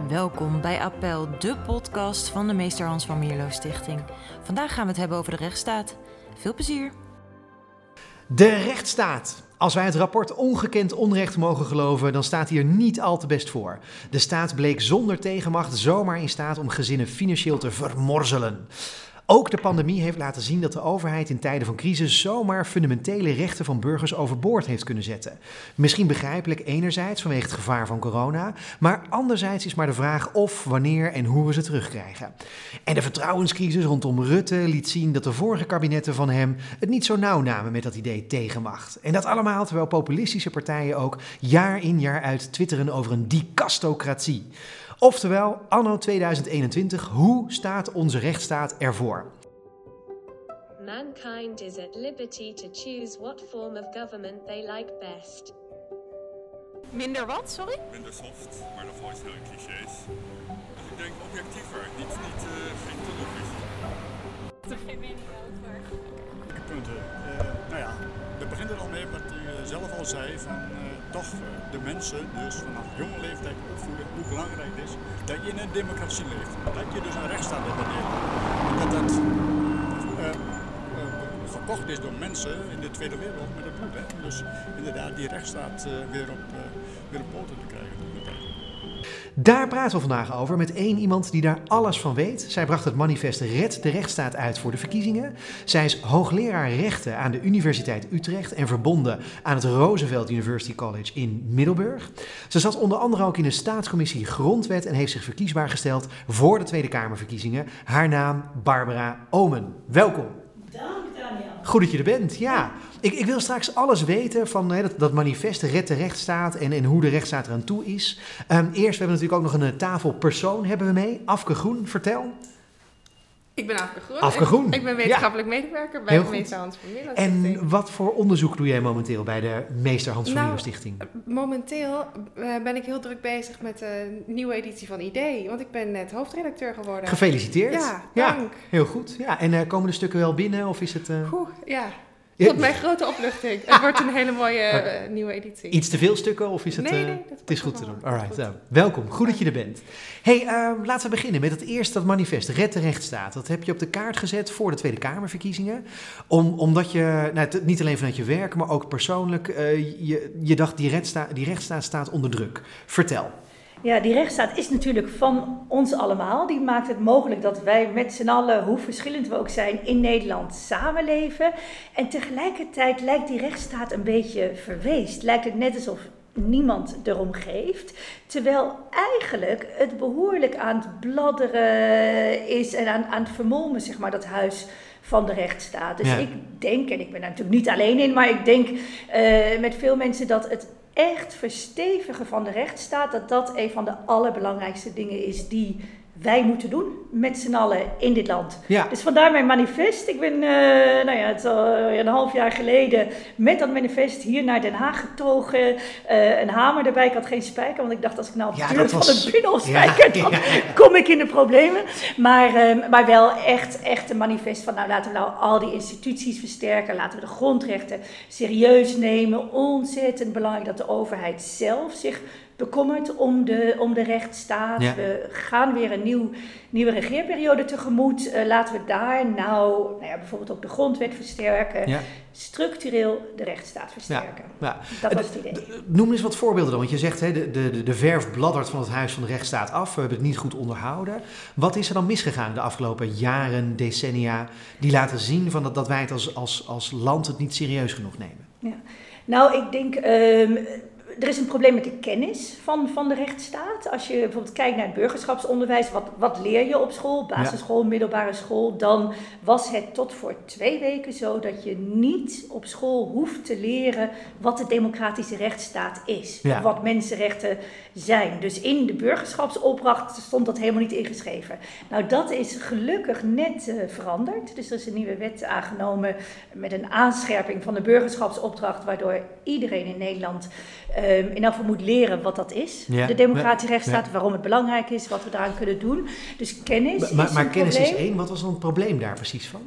Welkom bij Appel, de podcast van de Meester Hans van Mierlo Stichting. Vandaag gaan we het hebben over de rechtsstaat. Veel plezier! De rechtsstaat. Als wij het rapport Ongekend Onrecht mogen geloven, dan staat hier niet al te best voor. De staat bleek zonder tegenmacht zomaar in staat om gezinnen financieel te vermorzelen. Ook de pandemie heeft laten zien dat de overheid in tijden van crisis zomaar fundamentele rechten van burgers overboord heeft kunnen zetten. Misschien begrijpelijk enerzijds vanwege het gevaar van corona, maar anderzijds is maar de vraag of, wanneer en hoe we ze terugkrijgen. En de vertrouwenscrisis rondom Rutte liet zien dat de vorige kabinetten van hem het niet zo nauw namen met dat idee tegenmacht. En dat allemaal terwijl populistische partijen ook jaar in jaar uit twitteren over een dicastocratie. Oftewel, anno 2021, hoe staat onze rechtsstaat ervoor? Mankind is at liberty to choose what form of government they like best. Minder wat, sorry? minder soft, maar nog wel heel clichés. Dus ik denk objectiever, niet, niet uh, geen tunnelvisie. punten. Eh, nou ja, dat begint er al mee wat u eh, zelf al zei, van eh, toch eh, de mensen dus vanaf jonge leeftijd opvoeden, hoe belangrijk het is dat je in een democratie leeft. Dat je dus een rechtsstaat hebt en dat dat eh, gekocht is door mensen in de Tweede Wereld met het bloed. Hè? Dus inderdaad die rechtsstaat weer, op, weer op poten te krijgen. Daar praten we vandaag over met één iemand die daar alles van weet. Zij bracht het manifest Red de rechtsstaat uit voor de verkiezingen. Zij is hoogleraar rechten aan de Universiteit Utrecht en verbonden aan het Roosevelt University College in Middelburg. Ze zat onder andere ook in de staatscommissie Grondwet en heeft zich verkiesbaar gesteld voor de Tweede Kamerverkiezingen. Haar naam Barbara Omen. Welkom. Dank Daniel. Goed dat je er bent, ja. Ik, ik wil straks alles weten van hè, dat, dat manifest Red de Rechtsstaat en, en hoe de rechtsstaat eraan toe is. Ehm, eerst, we hebben natuurlijk ook nog een eh, tafelpersoon hebben we mee. Afke Groen, vertel. Ik ben Afke Groen. Afke Groen, Ik, ik ben wetenschappelijk medewerker bij de. Meester Hans van Stichting. En wat voor onderzoek doe jij momenteel bij de Meester Hans van Nou, Mierlo Stichting? Momenteel eh, ben ik heel druk bezig met de nieuwe editie van ID, want ik ben net hoofdredacteur geworden. Gefeliciteerd. Ja, Ja, dank. heel goed. Ja, en eh, komen de stukken wel binnen of is het... eh, Oeh, ja, ja, tot mijn grote opluchting. Het wordt een hele mooie eh, nieuwe editie. Iets te veel stukken of is het... Nee, eh, nee, dat het is goed te doen. Alright, goed. nou, welkom. Goed dat je er bent. hey, ehm, laten we beginnen met het eerste dat manifest, Red de Rechtsstaat. Dat heb je op de kaart gezet voor de Tweede Kamerverkiezingen. Om, omdat je, nou, niet alleen vanuit je werk, maar ook persoonlijk, eh, je, je dacht die, rechtssta die rechtsstaat staat onder druk. Vertel. Ja, die rechtsstaat is natuurlijk van ons allemaal. Die maakt het mogelijk dat wij met z'n allen, hoe verschillend we ook zijn, in Nederland samenleven. En tegelijkertijd lijkt die rechtsstaat een beetje verweest. Lijkt het net alsof niemand erom geeft. Terwijl eigenlijk het behoorlijk aan het bladderen is en aan, aan het vermolmen, zeg maar, dat huis van de rechtsstaat. Dus Ja. ik denk, en ik ben daar natuurlijk niet alleen in, maar ik denk eh, met veel mensen dat het echt verstevigen van de rechtsstaat, dat dat een van de allerbelangrijkste dingen is die wij moeten doen met z'n allen in dit land. Ja, Dus vandaar mijn manifest. Ik ben eh, nou ja, het is al een half jaar geleden met dat manifest hier naar Den Haag getogen. Eh, een hamer erbij. Ik had geen spijker, want ik dacht als ik nou op de deur van was- de binnen Ja, spijker, dan ja, ja. kom ik in de problemen. Maar, eh, maar wel echt, echt een manifest van nou laten we nou al die instituties versterken. Laten we de grondrechten serieus nemen. Ontzettend belangrijk dat de overheid zelf zich bekommert om de, om de rechtsstaat. Ja. We gaan weer een nieuw, nieuwe regeerperiode tegemoet. Eh, laten we daar nou, nou ja, bijvoorbeeld ook de grondwet versterken. ja, Structureel de rechtsstaat versterken. ja. Dat Eh, was het idee. Noem eens wat voorbeelden dan, want je zegt hè, de, de, de verf bladdert van het huis van de rechtsstaat af. We hebben het niet goed onderhouden. Wat is er dan misgegaan de afgelopen jaren, decennia, die laten zien van dat, dat wij het als, als, als land het niet serieus genoeg nemen? Nou, ik denk, ehm, er is een probleem met de kennis van, van de rechtsstaat. Als je bijvoorbeeld kijkt naar het burgerschapsonderwijs, wat, wat leer je op school, basisschool, middelbare school, dan was het tot voor twee weken zo dat je niet op school hoeft te leren wat de democratische rechtsstaat is. Ja. Wat mensenrechten zijn. Dus in de burgerschapsopdracht stond dat helemaal niet ingeschreven. Nou, dat is gelukkig net eh, veranderd. Dus er is een nieuwe wet aangenomen met een aanscherping van de burgerschapsopdracht, waardoor iedereen in Nederland ehm, in elk geval moet leren wat dat is. Ja, De democratische ja, rechtsstaat, waarom het belangrijk is, wat we daaraan kunnen doen. Dus kennis Maar, is maar, kennis probleem. is één. Wat was dan het probleem daar precies van?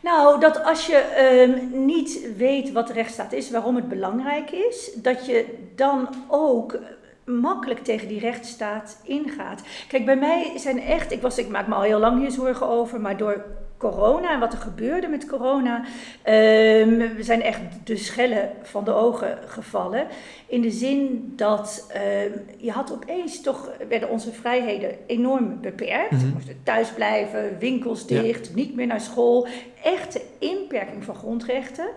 Nou, dat als je ehm, niet weet wat de rechtsstaat is, waarom het belangrijk is, dat je dan ook makkelijk tegen die rechtsstaat ingaat. Kijk, bij mij zijn echt, ik, was, ik maak me al heel lang hier zorgen over, maar door corona en wat er gebeurde met corona, ehm, we zijn echt de schellen van de ogen gevallen. In de zin dat ehm, je had opeens toch, werden onze vrijheden enorm beperkt. Mhm. We moesten thuis blijven, winkels dicht, niet meer naar school. Echte inperking van grondrechten.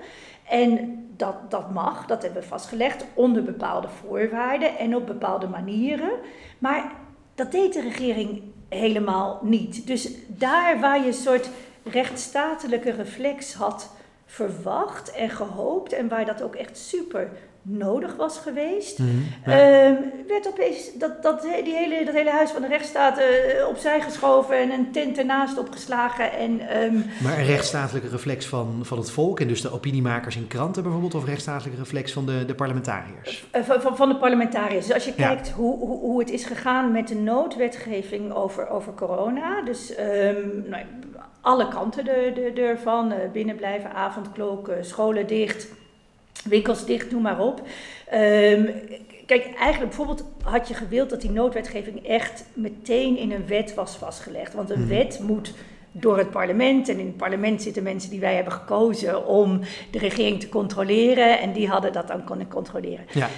En dat, dat mag, dat hebben we vastgelegd, onder bepaalde voorwaarden en op bepaalde manieren. Maar dat deed de regering helemaal niet. Dus daar waar je een soort rechtsstatelijke reflex had verwacht en gehoopt en waar dat ook echt super nodig was geweest, ehm, werd opeens dat, dat, die hele, dat hele huis van de rechtsstaat eh, opzij geschoven en een tent ernaast opgeslagen. En, ehm, Maar een rechtsstatelijke reflex van, van het volk en dus de opiniemakers in kranten bijvoorbeeld, of rechtsstatelijke reflex van de, de parlementariërs? Eh, Van, van, van de parlementariërs. Dus als je Ja. kijkt hoe, hoe, hoe het is gegaan met de noodwetgeving over, over corona. Dus ehm, nou, alle kanten er, er, ervan. eh, binnenblijven, avondklok, eh, scholen dicht, winkels dicht, noem maar op. Ehm, kijk, eigenlijk bijvoorbeeld had je gewild dat die noodwetgeving echt meteen in een wet was vastgelegd. Want een Mhm. wet moet door het parlement. En in het parlement zitten mensen die wij hebben gekozen om de regering te controleren. En die hadden dat dan kunnen controleren. Ja,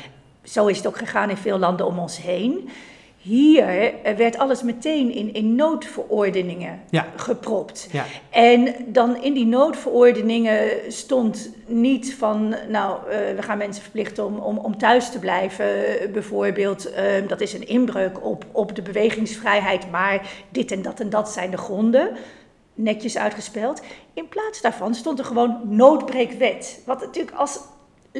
Zo is het ook gegaan in veel landen om ons heen. Hier werd alles meteen in, in noodverordeningen Ja. gepropt. ja. En dan in die noodverordeningen stond niet van, nou, eh, we gaan mensen verplichten om, om, om thuis te blijven, eh, bijvoorbeeld. Eh, dat is een inbreuk op, op de bewegingsvrijheid, maar dit en dat en dat zijn de gronden. Netjes uitgespeld. In plaats daarvan stond er gewoon noodbreekwet. Wat natuurlijk als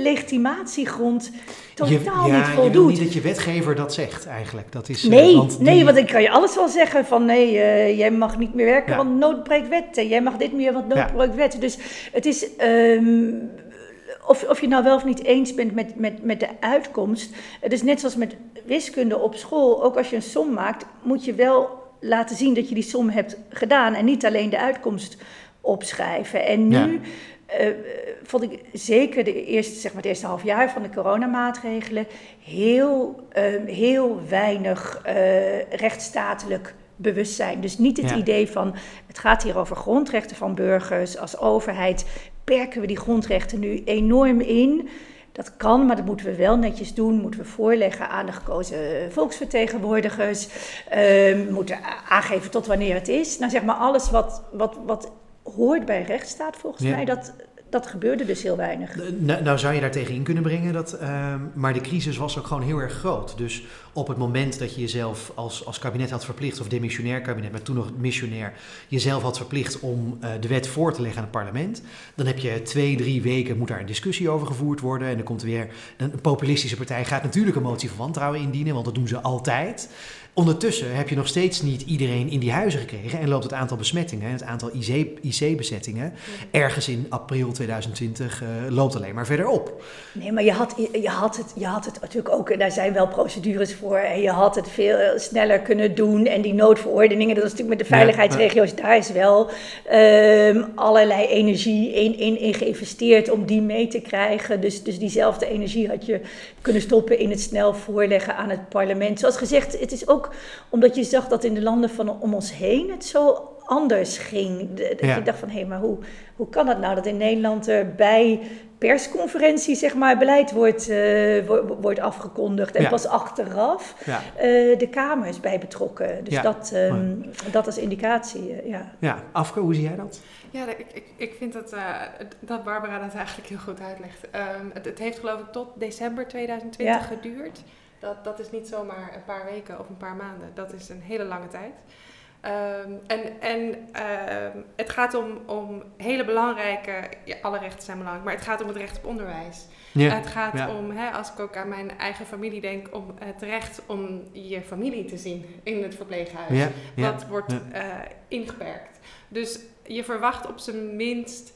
legitimatiegrond totaal Je, niet ja, je wil voldoet. niet dat je wetgever dat zegt eigenlijk. Dat is, eh, Nee, want nee, die- want ik kan je alles wel zeggen van nee, eh, jij mag niet meer werken, Ja. want noodbreekwet. Eh, Jij mag dit meer, want Ja. noodbreekwet. Dus het is, ehm, of, of je nou wel of niet eens bent met, met, met de uitkomst. Het is net zoals met wiskunde op school. Ook als je een som maakt, moet je wel laten zien dat je die som hebt gedaan. En niet alleen de uitkomst opschrijven. En nu... Ja. Eh, vond ik zeker de eerste, zeg maar het eerste half jaar van de coronamaatregelen heel, ehm, heel weinig eh, rechtsstatelijk bewustzijn. Dus niet het Ja. idee van het gaat hier over grondrechten van burgers. Als overheid perken we die grondrechten nu enorm in. Dat kan, maar dat moeten we wel netjes doen. Moeten we voorleggen aan de gekozen volksvertegenwoordigers. Ehm moeten aangeven tot wanneer het is. Nou zeg maar alles wat, wat, wat hoort bij rechtsstaat volgens Ja. mij, dat, dat gebeurde dus heel weinig. Nou, nou zou je daar tegen in kunnen brengen, dat, ehm, maar de crisis was ook gewoon heel erg groot. Dus op het moment dat je jezelf als, als kabinet had verplicht, of demissionair kabinet, maar toen nog missionair, jezelf had verplicht om eh, de wet voor te leggen aan het parlement, dan heb je twee, drie weken, moet daar een discussie over gevoerd worden. En dan komt er weer, een, een populistische partij gaat natuurlijk een motie van wantrouwen indienen, want dat doen ze altijd. Ondertussen heb je nog steeds niet iedereen in die huizen gekregen en loopt het aantal besmettingen, het aantal IC IC-bezettingen, ergens in april 2020 eh, loopt alleen maar verder op. Nee, maar je had, je, had het, je had het natuurlijk ook, daar zijn wel procedures voor, en je had het veel sneller kunnen doen. En die noodverordeningen, dat is natuurlijk met de Ja, veiligheidsregio's, daar is wel ehm, allerlei energie in, in, in geïnvesteerd om die mee te krijgen. Dus, dus diezelfde energie had je kunnen stoppen in het snel voorleggen aan het parlement. Zoals gezegd, het is ook omdat je zag dat in de landen van om ons heen het zo anders ging. Dat Ja. je dacht van, hé, maar hoe, hoe kan dat nou dat in Nederland er bij persconferentie, zeg maar, beleid wordt, eh, wo- wordt afgekondigd en Ja. pas achteraf Ja, eh, de Kamer is bij betrokken. Dus Ja. dat, ehm, dat als indicatie, eh, ja. ja. Afke, hoe zie jij dat? Ja, ik, ik, ik vind dat, eh, dat Barbara dat eigenlijk heel goed uitlegt. Ehm, het, het heeft geloof ik tot december 2020 Ja. geduurd. Dat, dat is niet zomaar een paar weken of een paar maanden. Dat is een hele lange tijd. Ehm, en en ehm, het gaat om, om hele belangrijke, ja, alle rechten zijn belangrijk, maar het gaat om het recht op onderwijs. het gaat om, hè, als ik ook aan mijn eigen familie denk, om het recht om je familie te zien in het verpleeghuis. Dat wordt eh, ingeperkt. Dus je verwacht op zijn minst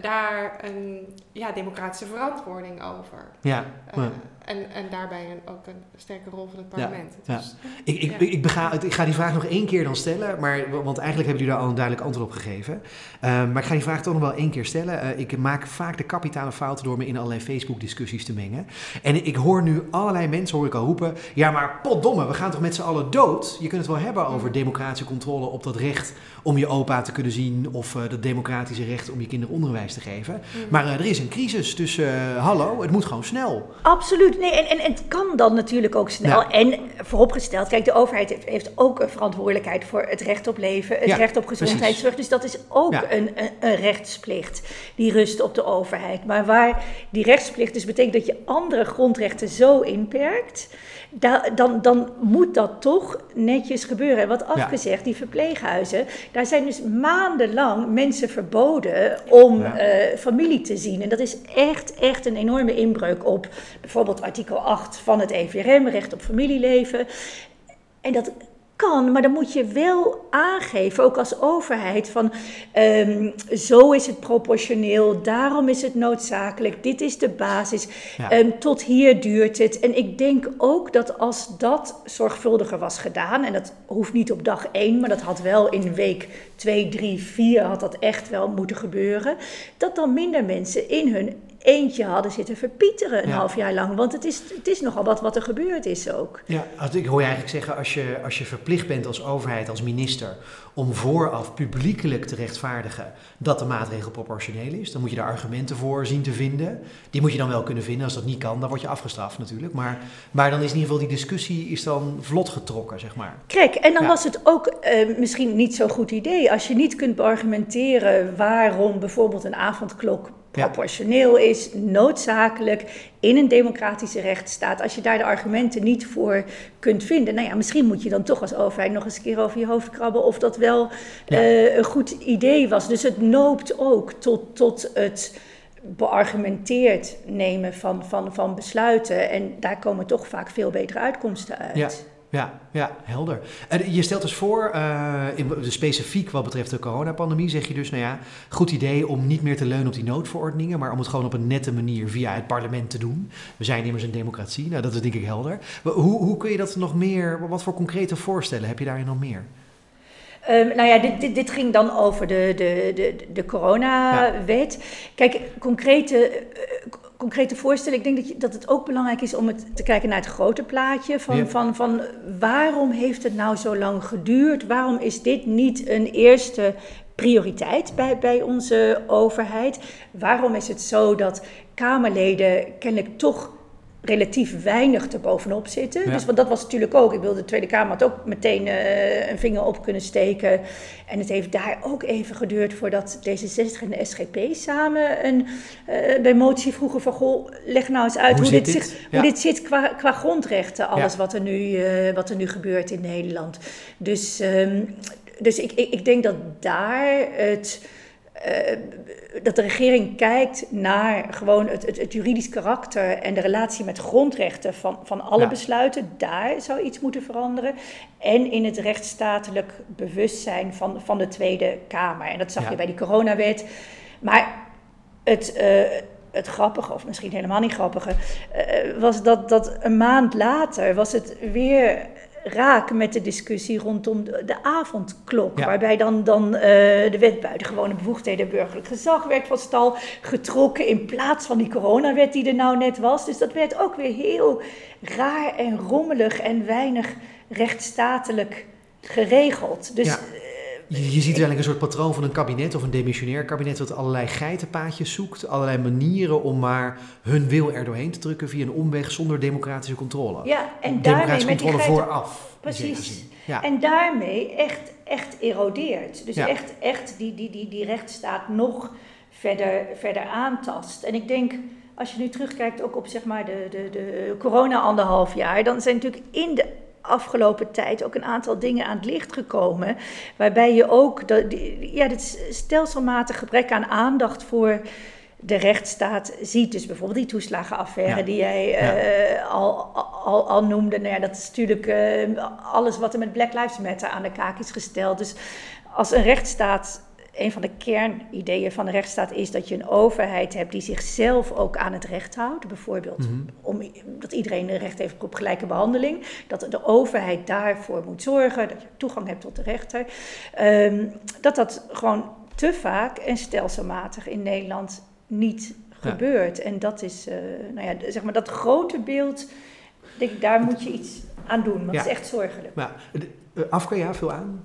daar een ja, democratische verantwoording over. ja, Eh, ja. En, en daarbij een, ook een sterke rol van het parlement. ja. Dus, Ik, ik, Ja. ik, bega- ik ga die vraag nog één keer dan stellen, maar, want eigenlijk hebben jullie daar al een duidelijk antwoord op gegeven. Ehm, maar ik ga die vraag toch nog wel één keer stellen. Eh, ik maak vaak de kapitale fouten door me in allerlei Facebook-discussies te mengen. En ik hoor nu allerlei mensen, hoor ik al roepen, ja maar potdomme, we gaan toch met z'n allen dood? Je kunt het wel hebben over democratische controle op dat recht om je opa te kunnen zien of eh, dat democratische recht om je kinderen onderwijs te geven. Maar eh, er is een crisis, dus eh, hallo, het moet gewoon snel. Absoluut. Nee, en, en, en het kan dan natuurlijk ook snel. Ja. En vooropgesteld, kijk, de overheid heeft, heeft ook een verantwoordelijkheid voor het recht op leven, het Ja, recht op gezondheidszorg. Dus dat is ook Ja. een, een, een rechtsplicht die rust op de overheid. Maar waar die rechtsplicht dus betekent dat je andere grondrechten zo inperkt, da- dan, dan moet dat toch netjes gebeuren. En wat afgezegd, die verpleeghuizen, daar zijn dus maandenlang mensen verboden om Ja. eh, familie te zien. En dat is echt, echt een enorme inbreuk op bijvoorbeeld artikel 8 van het EVRM, recht op familieleven. En dat kan, maar dan moet je wel aangeven, ook als overheid, van ehm, zo is het proportioneel, daarom is het noodzakelijk, dit is de basis, Ja. ehm, tot hier duurt het. En ik denk ook dat als dat zorgvuldiger was gedaan, en dat hoeft niet op dag één, maar dat had wel in week 2, 3, 4 had dat echt wel moeten gebeuren, dat dan minder mensen in hun eentje hadden zitten verpieteren een Ja. half jaar lang. Want het is, het is nogal wat wat er gebeurd is ook. Ja, als ik hoor je eigenlijk zeggen, als je, als je verplicht bent als overheid, als minister, om vooraf publiekelijk te rechtvaardigen dat de maatregel proportioneel is, dan moet je daar argumenten voor zien te vinden. Die moet je dan wel kunnen vinden. Als dat niet kan, dan word je afgestraft natuurlijk. Maar, maar dan is in ieder geval die discussie is dan vlot getrokken, zeg maar. Kijk, en dan Ja. was het ook eh, misschien niet zo'n goed idee als je niet kunt beargumenteren waarom bijvoorbeeld een avondklok. Proportioneel is, noodzakelijk in een democratische rechtsstaat. Als je daar de argumenten niet voor kunt vinden, nou ja, misschien moet je dan toch als overheid nog eens een keer over je hoofd krabben of dat wel Ja. eh, een goed idee was. Dus het noopt ook tot, tot het beargumenteerd nemen van, van, van besluiten. En daar komen toch vaak veel betere uitkomsten uit. Ja. Ja, ja, helder. En je stelt dus voor, eh, in, dus specifiek wat betreft de coronapandemie, zeg je dus, nou ja, goed idee om niet meer te leunen op die noodverordeningen, maar om het gewoon op een nette manier via het parlement te doen. We zijn immers een democratie, nou dat is denk ik helder. Maar Hoe, hoe kun je dat nog meer, wat voor concrete voorstellen heb je daarin nog meer? Ehm, nou ja, dit, dit, dit ging dan over de, de, de, de coronawet. Kijk, concrete, eh, concrete voorstellen. Ik denk dat, je, dat het ook belangrijk is om het te kijken naar het grote plaatje. Van, Ja. van, van waarom heeft het nou zo lang geduurd? Waarom is dit niet een eerste prioriteit bij, bij onze overheid? Waarom is het zo dat Kamerleden kennelijk toch relatief weinig er bovenop zitten. Ja. Dus want dat was natuurlijk ook. Ik wilde de Tweede Kamer had ook meteen eh, een vinger op kunnen steken. En het heeft daar ook even geduurd voordat D66 en de SGP samen een eh, bij motie vroegen van goh, leg nou eens uit Hoe dit, dit? zich- Ja. hoe dit zit qua, qua grondrechten, alles Ja. wat, er nu, eh, wat er nu gebeurt in Nederland. Dus, ehm, dus ik, ik, ik denk dat daar het eh, dat de regering kijkt naar gewoon het, het, het juridisch karakter en de relatie met grondrechten van, van alle Ja. besluiten. Daar zou iets moeten veranderen. En in het rechtsstatelijk bewustzijn van, van de Tweede Kamer. En dat zag Ja. je bij die coronawet. Maar het, eh, het grappige, of misschien helemaal niet grappige, eh, was dat, dat een maand later was het weer raak met de discussie rondom de, de avondklok. Ja. Waarbij dan, dan eh, de wet buitengewone bevoegdheden burgerlijk gezag werd van stal getrokken in plaats van die coronawet die er nou net was. Dus dat werd ook weer heel raar en rommelig en weinig rechtsstatelijk geregeld. Dus Ja. Je, je ziet eigenlijk een soort patroon van een kabinet of een demissionair kabinet dat allerlei geitenpaadjes zoekt, allerlei manieren om maar hun wil er doorheen te drukken via een omweg zonder democratische controle. ja, en daarmee democratische met die controle geiten- vooraf. Precies. Ja. En daarmee echt, echt erodeert. Dus Ja. echt, echt die, die, die, die rechtsstaat nog verder, verder aantast. En ik denk, als je nu terugkijkt ook op zeg maar de, de, de corona anderhalf jaar, dan zijn natuurlijk in de afgelopen tijd ook een aantal dingen aan het licht gekomen. Waarbij je ook dat, ja, dit stelselmatig gebrek aan aandacht voor de rechtsstaat ziet. Dus bijvoorbeeld die toeslagenaffaire Ja. die jij Ja. eh, al, al, al noemde. Nou ja, dat is natuurlijk eh, alles wat er met Black Lives Matter aan de kaak is gesteld. Dus als een rechtsstaat een van de kernideeën van de rechtsstaat is dat je een overheid hebt die zichzelf ook aan het recht houdt. Bijvoorbeeld Mhm. om, dat iedereen recht heeft op gelijke behandeling. Dat de overheid daarvoor moet zorgen, dat je toegang hebt tot de rechter. Ehm, dat dat gewoon te vaak en stelselmatig in Nederland niet Ja. gebeurt. En dat is, eh, nou ja, zeg maar dat grote beeld, denk ik, daar moet je iets aan doen. Want Ja. het is echt zorgelijk. Maar, uh, Afke, ja, veel aan?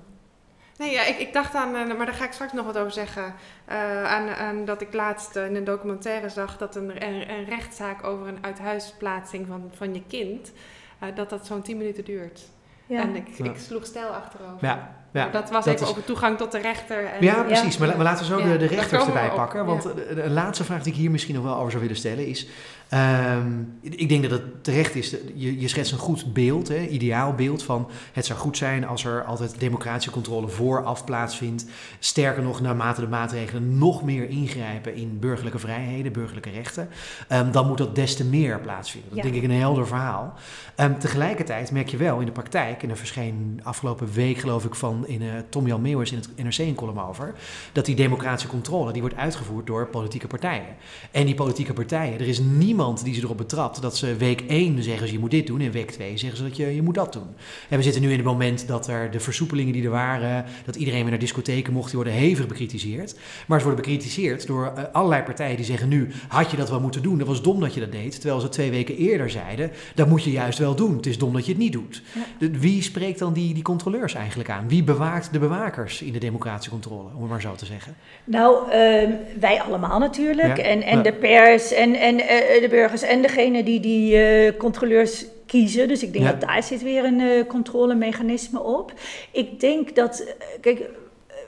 Nee, ja, ik, ik dacht aan, eh, maar daar ga ik straks nog wat over zeggen. eh, aan, aan dat ik laatst eh, in een documentaire zag dat een, een, een rechtszaak over een uithuisplaatsing van, van je kind, eh, dat dat zo'n 10 minuten duurt. Ja. En ik, ik sloeg stijl achterover. Ja, ja. Dat was dat even is- over toegang tot de rechter. En, Ja, precies. Maar, la- maar laten we zo Ja, de, de rechters erbij pakken. Want Ja. de, de laatste vraag die ik hier misschien nog wel over zou willen stellen is... ehm, ik denk dat het terecht is, je, je schetst een goed beeld, hè, ideaal beeld van... het zou goed zijn als er altijd democratische controle vooraf plaatsvindt. Sterker nog, naarmate de maatregelen nog meer ingrijpen in burgerlijke vrijheden, burgerlijke rechten... ehm, dan moet dat des te meer plaatsvinden. Dat Ja. denk ik een helder verhaal. Ehm, tegelijkertijd merk je wel in de praktijk, en er verscheen afgelopen week geloof ik van in, eh Tom Jan Meeuwers in het NRC een column over, dat die democratische controle die wordt uitgevoerd door politieke partijen. En die politieke partijen, er is niemand die ze erop betrapt dat ze week 1 zeggen ze je moet dit doen en week 2 zeggen ze dat je, je moet dat doen. En we zitten nu in het moment dat er de versoepelingen die er waren, dat iedereen weer naar discotheken mocht, die worden hevig bekritiseerd. Maar ze worden bekritiseerd door eh, allerlei partijen die zeggen nu had je dat wel moeten doen, dat was dom dat je dat deed. Terwijl ze twee weken eerder zeiden, dat moet je juist wel doen. Het is dom dat je het niet doet. De- wie spreekt dan die, die controleurs eigenlijk aan? Wie bewaakt de bewakers in de democratische controle, om het maar zo te zeggen? Nou, ehm, wij allemaal natuurlijk. Ja, En, en ja. de pers en, en eh, de burgers en degene die die eh, controleurs kiezen. Dus ik denk Ja. dat daar zit weer een eh, controlemechanisme op. Ik denk dat, eh, kijk,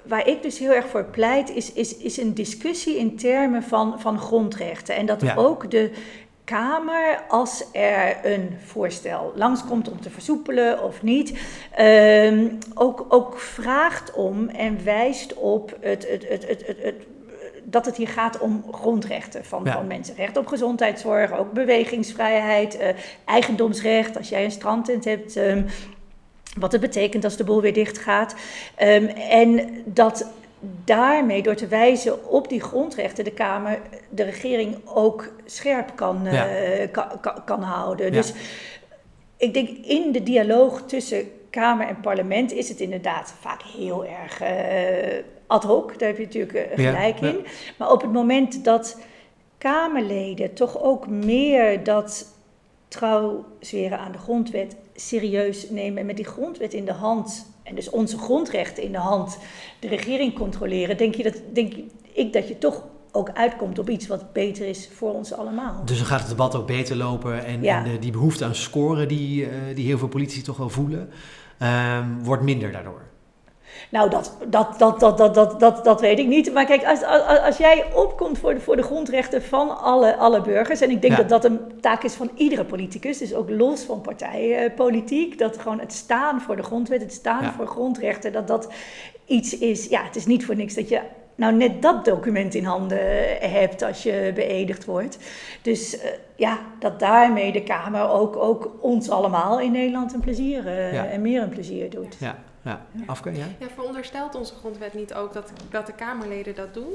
waar ik dus heel erg voor pleit, is, is, is een discussie in termen van, van grondrechten. En dat Ja. ook de Kamer, als er een voorstel langskomt om te versoepelen of niet, ehm, ook, ook vraagt om en wijst op het, het, het, het, het, het- dat het hier gaat om grondrechten van, Ja. van mensen. Recht op gezondheidszorg, ook bewegingsvrijheid, eh, eigendomsrecht. Als jij een strandtent hebt, ehm, wat het betekent als de boel weer dicht gaat. Ehm, en dat daarmee, door te wijzen op die grondrechten, de Kamer de regering ook scherp kan, eh, kan, kan, kan houden. Ja. Dus ik denk in de dialoog tussen Kamer en parlement is het inderdaad vaak heel erg eh, ad hoc. Daar heb je natuurlijk eh, Ja, gelijk ja. in. Maar op het moment dat Kamerleden toch ook meer dat trouw zweren aan de grondwet serieus nemen en met die grondwet in de hand en dus onze grondrechten in de hand de regering controleren, denk, je dat, denk ik dat je toch ook uitkomt op iets wat beter is voor ons allemaal. Dus dan gaat het debat ook beter lopen en, Ja. en de, die behoefte aan scoren die, eh, die heel veel politici toch wel voelen, ehm, wordt minder daardoor. Nou, dat, dat, dat, dat, dat, dat, dat, dat weet ik niet. Maar kijk, als, als, als jij opkomt voor de, voor de grondrechten van alle, alle burgers... en ik denk Ja. dat dat een taak is van iedere politicus... dus ook los van partijpolitiek... dat gewoon het staan voor de grondwet, het staan Ja. voor grondrechten... dat dat iets is... Ja, het is niet voor niks dat je nou net dat document in handen hebt als je beëdigd wordt. Dus eh, ja, dat daarmee de Kamer ook, ook ons allemaal in Nederland een plezier... eh, Ja. en meer een plezier doet. Ja, ja. Afke, ja? Ja, veronderstelt onze grondwet niet ook dat, dat de Kamerleden dat doen?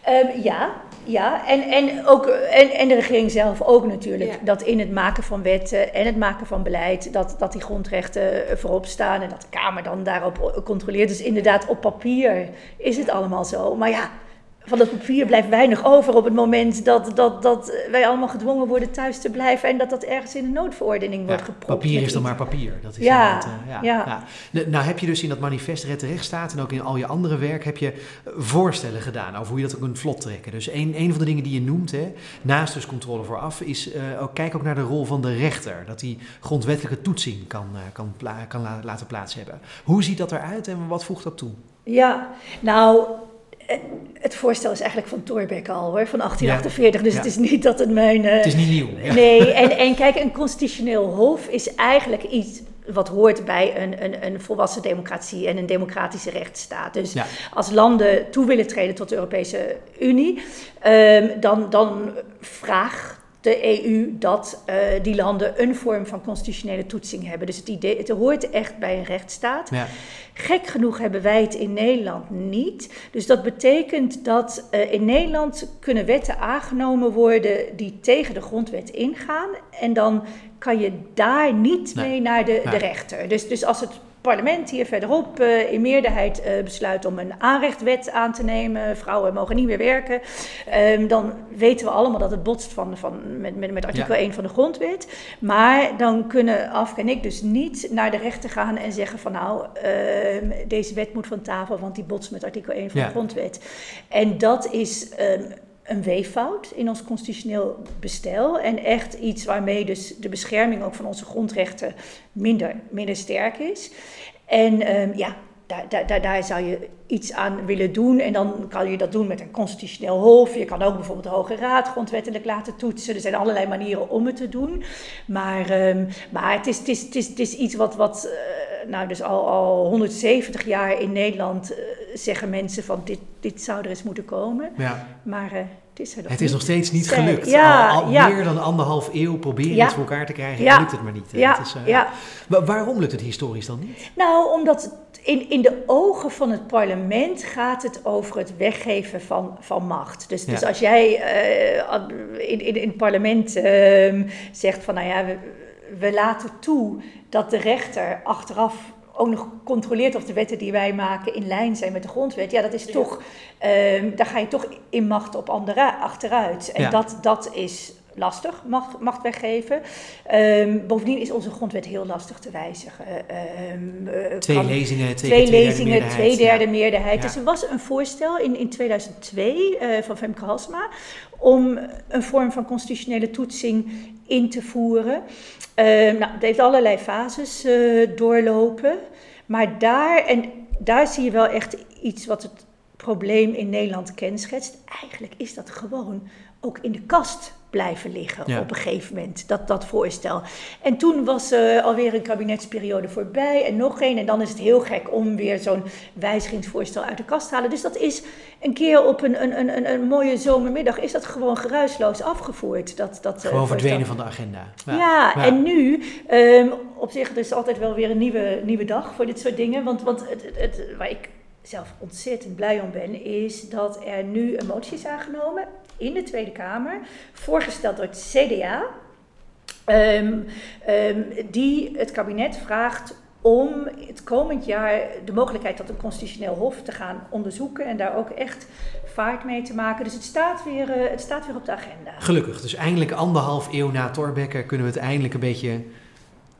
Ehm, ja, ja. En, en, ook, en, en de regering zelf ook natuurlijk. Ja. Dat in het maken van wetten en het maken van beleid, dat, dat die grondrechten eh, voorop staan en dat de Kamer dan daarop controleert. Dus inderdaad, op papier is het allemaal zo. Maar ja, van dat papier blijft weinig over op het moment dat, dat, dat wij allemaal gedwongen worden thuis te blijven en dat dat ergens in een noodverordening wordt Ja, gepropt. papier is dan maar papier. Dat is Ja, eh, ja, ja. ja. Nou, Nou heb je dus in dat manifest Red de Rechtsstaat en ook in al je andere werk heb je voorstellen gedaan over hoe je dat ook kunt vlot trekken. Dus een, een van de dingen die je noemt, hè, naast dus controle vooraf, is eh, ook, kijk ook naar de rol van de rechter. Dat die grondwettelijke toetsing kan, eh, kan, pla- kan la- laten plaats hebben. Hoe ziet dat eruit en wat voegt dat toe? Ja, nou, het voorstel is eigenlijk van Thorbecke al hoor, van 1848. Dus Ja. het is niet dat het mijn. eh, Het is niet nieuw. Ja. Nee, en, en kijk, een constitutioneel hof is eigenlijk iets wat hoort bij een, een, een volwassen democratie en een democratische rechtsstaat. Dus als landen toe willen treden tot de Europese Unie, ehm, dan, dan vraagt de EU dat eh, die landen een vorm van constitutionele toetsing hebben. Dus het, idee, het hoort echt bij een rechtsstaat. Ja. Gek genoeg hebben wij het in Nederland niet. Dus dat betekent dat eh, in Nederland kunnen wetten aangenomen worden die tegen de grondwet ingaan. En dan kan je daar niet Nee. mee naar de, Nee. de rechter. Dus, dus als het parlement hier verderop eh, in meerderheid eh, besluit om een aanrechtwet aan te nemen, vrouwen mogen niet meer werken, ehm, dan weten we allemaal dat het botst van, van, met, met, met artikel Ja. 1 van de grondwet. Maar dan kunnen Afke en ik dus niet naar de rechter gaan en zeggen van nou, ehm, deze wet moet van tafel, want die botst met artikel 1 van Ja. de grondwet. En dat is ehm, een weeffout in ons constitutioneel bestel. En echt iets waarmee dus de bescherming ook van onze grondrechten minder, minder sterk is. En ehm, ja, daar, daar, daar, zou je iets aan willen doen. En dan kan je dat doen met een constitutioneel hof. Je kan ook bijvoorbeeld de Hoge Raad grondwettelijk laten toetsen. Er zijn allerlei manieren om het te doen. Maar, ehm, maar het, is, het, is, het, is, het is iets wat, wat eh, nou dus al, al 170 jaar in Nederland eh, zeggen mensen van dit, dit zou er eens moeten komen. Ja. Maar eh, het is er nog Het is niet. nog steeds niet gelukt. Ja, al al ja. meer dan anderhalf eeuw proberen het voor elkaar te krijgen Ja. en lukt het maar niet. Ja, Het is, eh, waarom lukt het historisch dan niet? Nou, omdat in, in de ogen van het parlement gaat het over het weggeven van, van macht. Dus, dus als jij eh, in, in, in het parlement ehm, zegt van, nou ja, we, we laten toe dat de rechter achteraf ook nog controleert of de wetten die wij maken in lijn zijn met de grondwet. Ja, dat is toch, ehm, daar ga je toch in macht op andere, achteruit. En Ja. dat, dat is lastig, macht, macht weggeven. Ehm, bovendien is onze grondwet heel lastig te wijzigen. Ehm, eh, Twee kan- lezingen, twee, twee lezingen, twee derde Ja. meerderheid. Dus er was een voorstel in, in 2002 eh, van Femke Halsma om een vorm van constitutionele toetsing in te voeren. Ehm, nou, het heeft allerlei fases eh, doorlopen. Maar daar, en daar zie je wel echt iets wat het probleem in Nederland kenschetst. Eigenlijk is dat gewoon ook in de kast blijven liggen Ja. op een gegeven moment, dat, dat voorstel. En toen was eh, alweer een kabinetsperiode voorbij en nog één. En dan is het heel gek om weer zo'n wijzigingsvoorstel uit de kast te halen. Dus dat is een keer op een, een, een, een, mooie zomermiddag, is dat gewoon geruisloos afgevoerd. Dat, dat, eh, Gewoon verdwenen van de agenda. Ja, en nu, ehm, op zich, er is altijd wel weer een nieuwe, nieuwe dag voor dit soort dingen. Want, want het, het, het- waar ik zelf ontzettend blij om ben, is dat er nu een motie is aangenomen in de Tweede Kamer, voorgesteld door het CDA, ehm, ehm, die het kabinet vraagt om het komend jaar de mogelijkheid tot een constitutioneel hof te gaan onderzoeken en daar ook echt vaart mee te maken. Dus het staat weer, eh, het staat weer op de agenda. Gelukkig, dus eindelijk anderhalf eeuw na Thorbecke kunnen we het eindelijk een beetje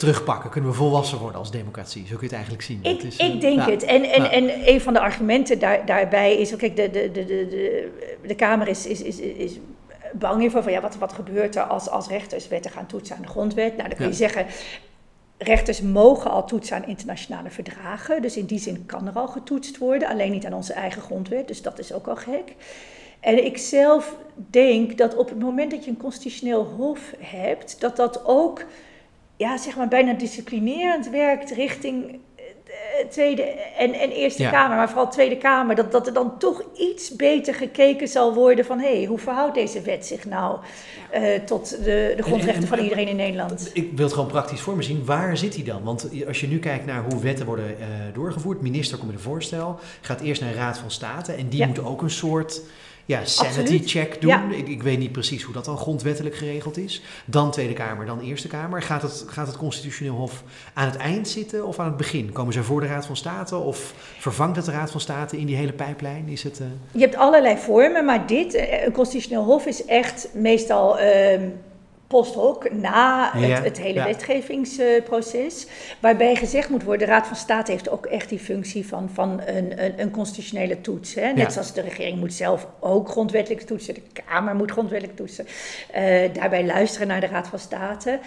terugpakken. Kunnen we volwassen worden als democratie. Zo kun je het eigenlijk zien. Ik, is, eh, ik denk ja. het. En, en, en een van de argumenten daar, daarbij is... Kijk, de, de, de, de, de, Kamer is, is, is, is bang hiervoor van... Ja, wat, wat gebeurt er als, als rechters wetten gaan toetsen aan de grondwet? Nou, dan kun je Ja. zeggen... Rechters mogen al toetsen aan internationale verdragen. Dus in die zin kan er al getoetst worden. Alleen niet aan onze eigen grondwet. Dus dat is ook al gek. En ik zelf denk dat op het moment dat je een constitutioneel hof hebt... dat dat ook ja, zeg maar bijna disciplinerend werkt richting Tweede en, en Eerste Ja. Kamer, maar vooral Tweede Kamer, dat, dat er dan toch iets beter gekeken zal worden van hé, hey, hoe verhoudt deze wet zich nou eh, tot de, de grondrechten en- van en- iedereen in Nederland? Ik wil het gewoon praktisch voor me zien. Waar zit hij dan? Want als je nu kijkt naar hoe wetten worden eh, doorgevoerd, minister komt met een voorstel, gaat eerst naar Raad van State en die Ja. moet ook een soort ja, sanity check doen. Ja. Ik, ik weet niet precies hoe dat dan grondwettelijk geregeld is. Dan Tweede Kamer, dan Eerste Kamer. Gaat het, gaat het Constitutioneel Hof aan het eind zitten of aan het begin? Komen ze voor de Raad van State of vervangt het de Raad van State in die hele pijplijn? Is het, eh, Je hebt allerlei vormen, maar dit, eh, een constitutioneel hof, is echt meestal ehm post hoc na het, Ja, het hele ja. wetgevingsproces. Waarbij gezegd moet worden, de Raad van State heeft ook echt die functie van, van een, een, een constitutionele toets. Hè? Net Ja. zoals de regering moet zelf ook grondwettelijk toetsen, de Kamer moet grondwettelijk toetsen. Eh, daarbij luisteren naar de Raad van State.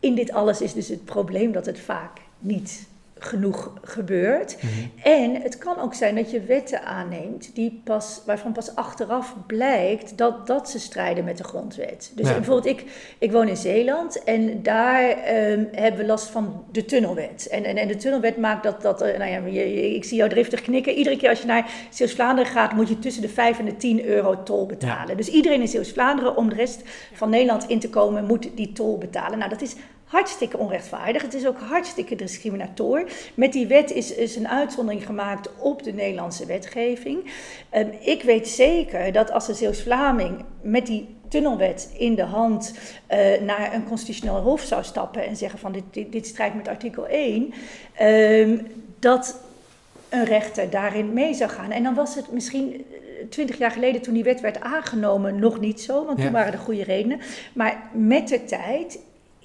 In dit alles is dus het probleem dat het vaak niet genoeg gebeurt. Mhm. En het kan ook zijn dat je wetten aanneemt die pas, waarvan pas achteraf blijkt dat, dat ze strijden met de grondwet. Dus Ja. bijvoorbeeld, ik, ik woon in Zeeland en daar ehm, hebben we last van de tunnelwet. En, en, en de tunnelwet maakt dat, dat eh, nou ja, je- je- ik zie jou driftig knikken. Iedere keer als je naar Zeeuws-Vlaanderen gaat, moet je tussen de 5 en de 10 euro tol betalen. Dus iedereen in Zeeuws-Vlaanderen, om de rest van Nederland in te komen, moet die tol betalen. Nou, dat is hartstikke onrechtvaardig. Het is ook hartstikke discriminator. Met die wet is, is een uitzondering gemaakt op de Nederlandse wetgeving. Ehm, ik weet zeker dat als de Zeeuws-Vlaming met die tunnelwet in de hand eh, naar een constitutioneel hof zou stappen en zeggen van dit, dit, dit strijdt met artikel 1, ehm, dat een rechter daarin mee zou gaan. En dan was het misschien twintig jaar geleden toen die wet werd aangenomen nog niet zo, want Ja. toen waren er goede redenen. Maar met de tijd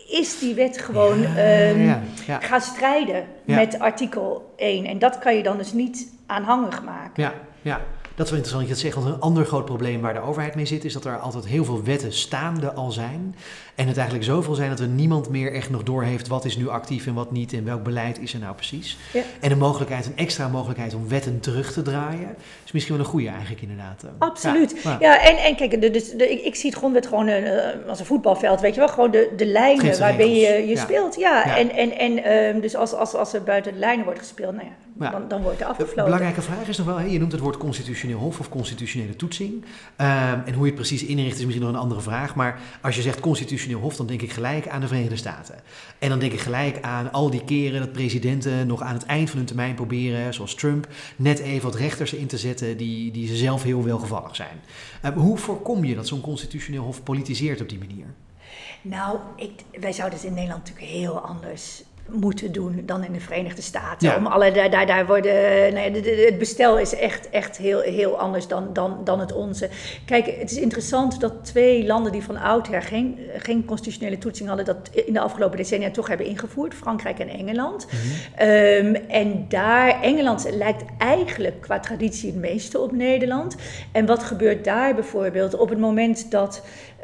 is die wet gewoon Ja, ehm, ja, ja. gaan strijden met artikel 1. En dat kan je dan dus niet aanhangig maken. Ja, ja. Dat is wel interessant dat je dat zegt. Want een ander groot probleem waar de overheid mee zit, is dat er altijd heel veel wetten staande al zijn. En het eigenlijk zoveel zijn dat er niemand meer echt nog doorheeft wat is nu actief en wat niet. En welk beleid is er nou precies. Ja. En een mogelijkheid, een extra mogelijkheid om wetten terug te draaien, is misschien wel een goede eigenlijk inderdaad. Absoluut. Ja, Ja, ja. en, en kijk, de, dus de, ik, ik zie het grondwet gewoon eh, als een voetbalveld, weet je wel. Gewoon de, de lijnen de waarbij je, je speelt. Ja, en, en, en ehm, dus als, als, als er buiten de lijnen wordt gespeeld, nou ja, dan, dan wordt er afgefloten. belangrijke vraag is nog wel, je noemt het woord constitutioneel hof of constitutionele toetsing. Ehm, en hoe je het precies inricht is misschien nog een andere vraag. Maar als je zegt constitutioneel hof, dan denk ik gelijk aan de Verenigde Staten. En dan denk ik gelijk aan al die keren dat presidenten nog aan het eind van hun termijn proberen, zoals Trump, net even wat rechters in te zetten die, die ze zelf heel welgevallig zijn. Ehm, hoe voorkom je dat zo'n constitutioneel hof politiseert op die manier? Nou, ik, wij zouden het in Nederland natuurlijk heel anders moeten doen dan in de Verenigde Staten. Ja. Om alle, daar, daar, daar worden, nou ja, de- de- het bestel is echt, echt heel, heel anders dan, dan, dan het onze. Kijk, het is interessant dat twee landen die van oudsher geen, geen constitutionele toetsing hadden, dat in de afgelopen decennia toch hebben ingevoerd, Frankrijk en Engeland. Ehm, en daar, Engeland lijkt eigenlijk qua traditie het meeste op Nederland. En wat gebeurt daar bijvoorbeeld op het moment dat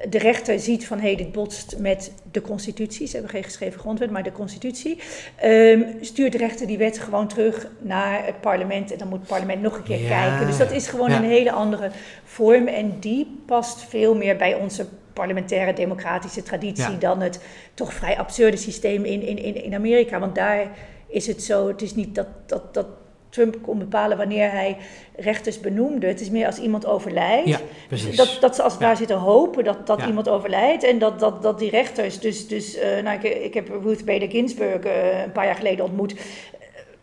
de rechter ziet van hé, hey, dit botst met de constitutie. Ze hebben geen geschreven grondwet, maar de constitutie. Ehm, stuurt de rechter die wet gewoon terug naar het parlement. En dan moet het parlement nog een keer Ja. kijken. Dus dat is gewoon Ja. een hele andere vorm. En die past veel meer bij onze parlementaire democratische traditie Ja. dan het toch vrij absurde systeem in, in, in, in Amerika. Want daar is het zo, het is niet dat, dat, dat Trump kon bepalen wanneer hij rechters benoemde. Het is meer als iemand overlijdt. Ja, precies. Dat, dat ze als het Ja. zitten hopen dat, dat Ja. iemand overlijdt. En dat, dat, dat die rechters, dus, dus eh, nou, ik, ik heb Ruth Bader Ginsburg eh, een paar jaar geleden ontmoet.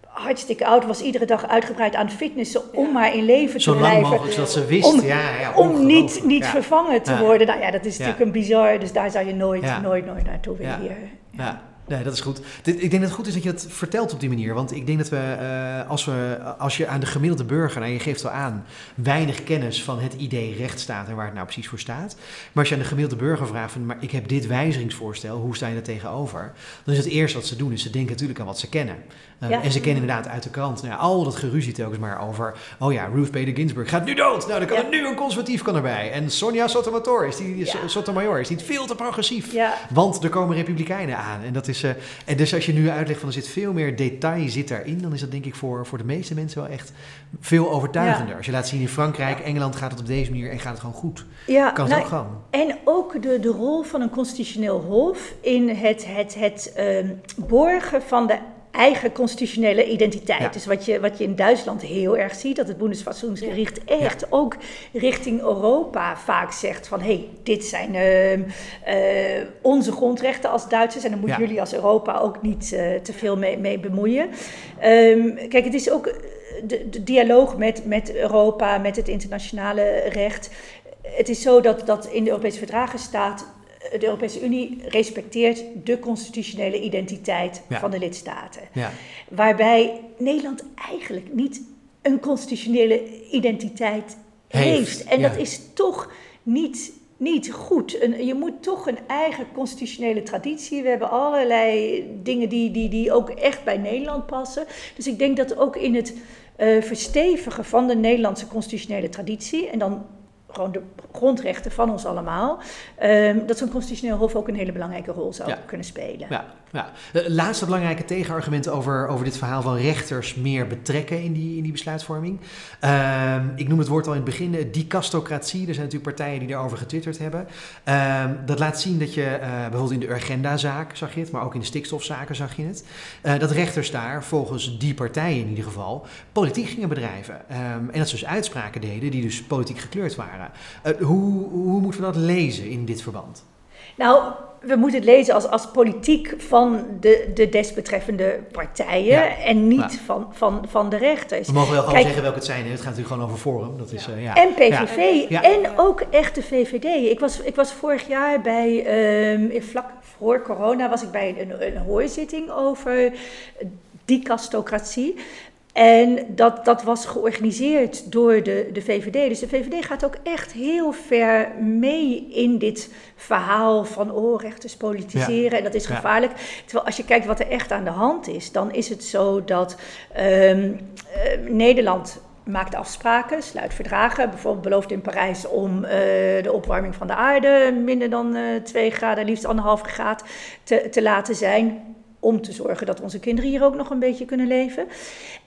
Hartstikke oud, was iedere dag uitgebreid aan fitnessen om maar in leven te Zo lang blijven. mogelijk, zodat ze wist. Om- ja, ja, om niet, niet vervangen te worden. Nou ja, dat is natuurlijk een bizar, dus daar zou je nooit, nooit, nooit naartoe willen hier. Ja, nee, dat is goed. Ik denk dat het goed is dat je het vertelt op die manier. Want ik denk dat we, eh, als, we als je aan de gemiddelde burger, nou je geeft wel aan, weinig kennis van het idee rechtsstaat en waar het nou precies voor staat. Maar als je aan de gemiddelde burger vraagt van, maar ik heb dit wijzigingsvoorstel, hoe sta je er tegenover? Dan is het eerste wat ze doen, is ze denken natuurlijk aan wat ze kennen. Eh, Ja. En ze kennen inderdaad uit de krant nou ja, al dat geruzie telkens maar over, oh ja, Ruth Bader Ginsburg gaat nu dood. Nou, dan kan er nu een conservatief kan erbij. En Sonja Sotomayor, is die. Sotomayor, is niet veel te progressief. Want er komen republikeinen aan. En, dat is, eh, en dus als je nu uitlegt van er zit veel meer detail zit daarin, dan is dat denk ik voor, voor de meeste mensen wel echt veel overtuigender. Als je laat zien in Frankrijk, Engeland gaat het op deze manier en gaat het gewoon goed. ja Kan het nou, ook gewoon. En ook de, de rol van een constitutioneel hof in het, het, het ehm, borgen van de eigen constitutionele identiteit. Ja. Dus wat je, wat je in Duitsland heel erg ziet, dat het Bundesverfassungsgericht echt ook richting Europa vaak zegt van hé, hey, dit zijn ehm, eh, onze grondrechten als Duitsers en dan moeten jullie als Europa ook niet eh, te veel mee, mee bemoeien. Ehm, kijk, het is ook eh, de, de dialoog met, met Europa, met het internationale recht. Het is zo dat, dat in de Europese verdragen staat. Eh, De Europese Unie respecteert de constitutionele identiteit Ja. van de lidstaten. Ja. Waarbij Nederland eigenlijk niet een constitutionele identiteit Heeft, heeft. En ja. dat is toch niet, niet goed. Een, je moet toch een eigen constitutionele traditie. We hebben allerlei dingen die, die, die ook echt bij Nederland passen. Dus ik denk dat ook in het eh, verstevigen van de Nederlandse constitutionele traditie. En dan gewoon de grondrechten van ons allemaal. ehm, dat zo'n constitutioneel hof ook een hele belangrijke rol zou Ja. kunnen spelen. Ja. Ja. De laatste belangrijke tegenargument over, over dit verhaal van rechters meer betrekken in die, in die besluitvorming. Ehm, ik noem het woord al in het begin, de dicastocratie. Er zijn natuurlijk partijen die daarover getwitterd hebben. Ehm, dat laat zien dat je, eh, bijvoorbeeld in de Urgenda-zaak zag je het, maar ook in de stikstofzaken zag je het. eh, dat rechters daar, volgens die partijen in ieder geval, politiek gingen bedrijven. Ehm, en dat ze dus uitspraken deden die dus politiek gekleurd waren. Eh, hoe, hoe moeten we dat lezen in dit verband? Nou, we moeten het lezen als, als politiek van de, de desbetreffende partijen Ja. en niet Ja. van, van, van de rechters. We mogen wel gewoon Kijk, zeggen welke het zijn. Hè? Het gaat natuurlijk gewoon over Forum. Dat is, eh, ja. En PVV Ja. en ook echt de VVD. Ik was, ik was vorig jaar bij, ehm, vlak voor corona, was ik bij een, een hoorzitting over dicastocratie. En dat, dat was georganiseerd door de, de VVD. Dus de VVD gaat ook echt heel ver mee in dit verhaal van oh, rechters politiseren. En dat is Ja. gevaarlijk. Terwijl als je kijkt wat er echt aan de hand is, dan is het zo dat ehm, eh, Nederland maakt afspraken, sluit verdragen. Bijvoorbeeld belooft in Parijs om eh, de opwarming van de aarde minder dan eh 2 graden, liefst anderhalve graad te, te laten zijn. Om te zorgen dat onze kinderen hier ook nog een beetje kunnen leven.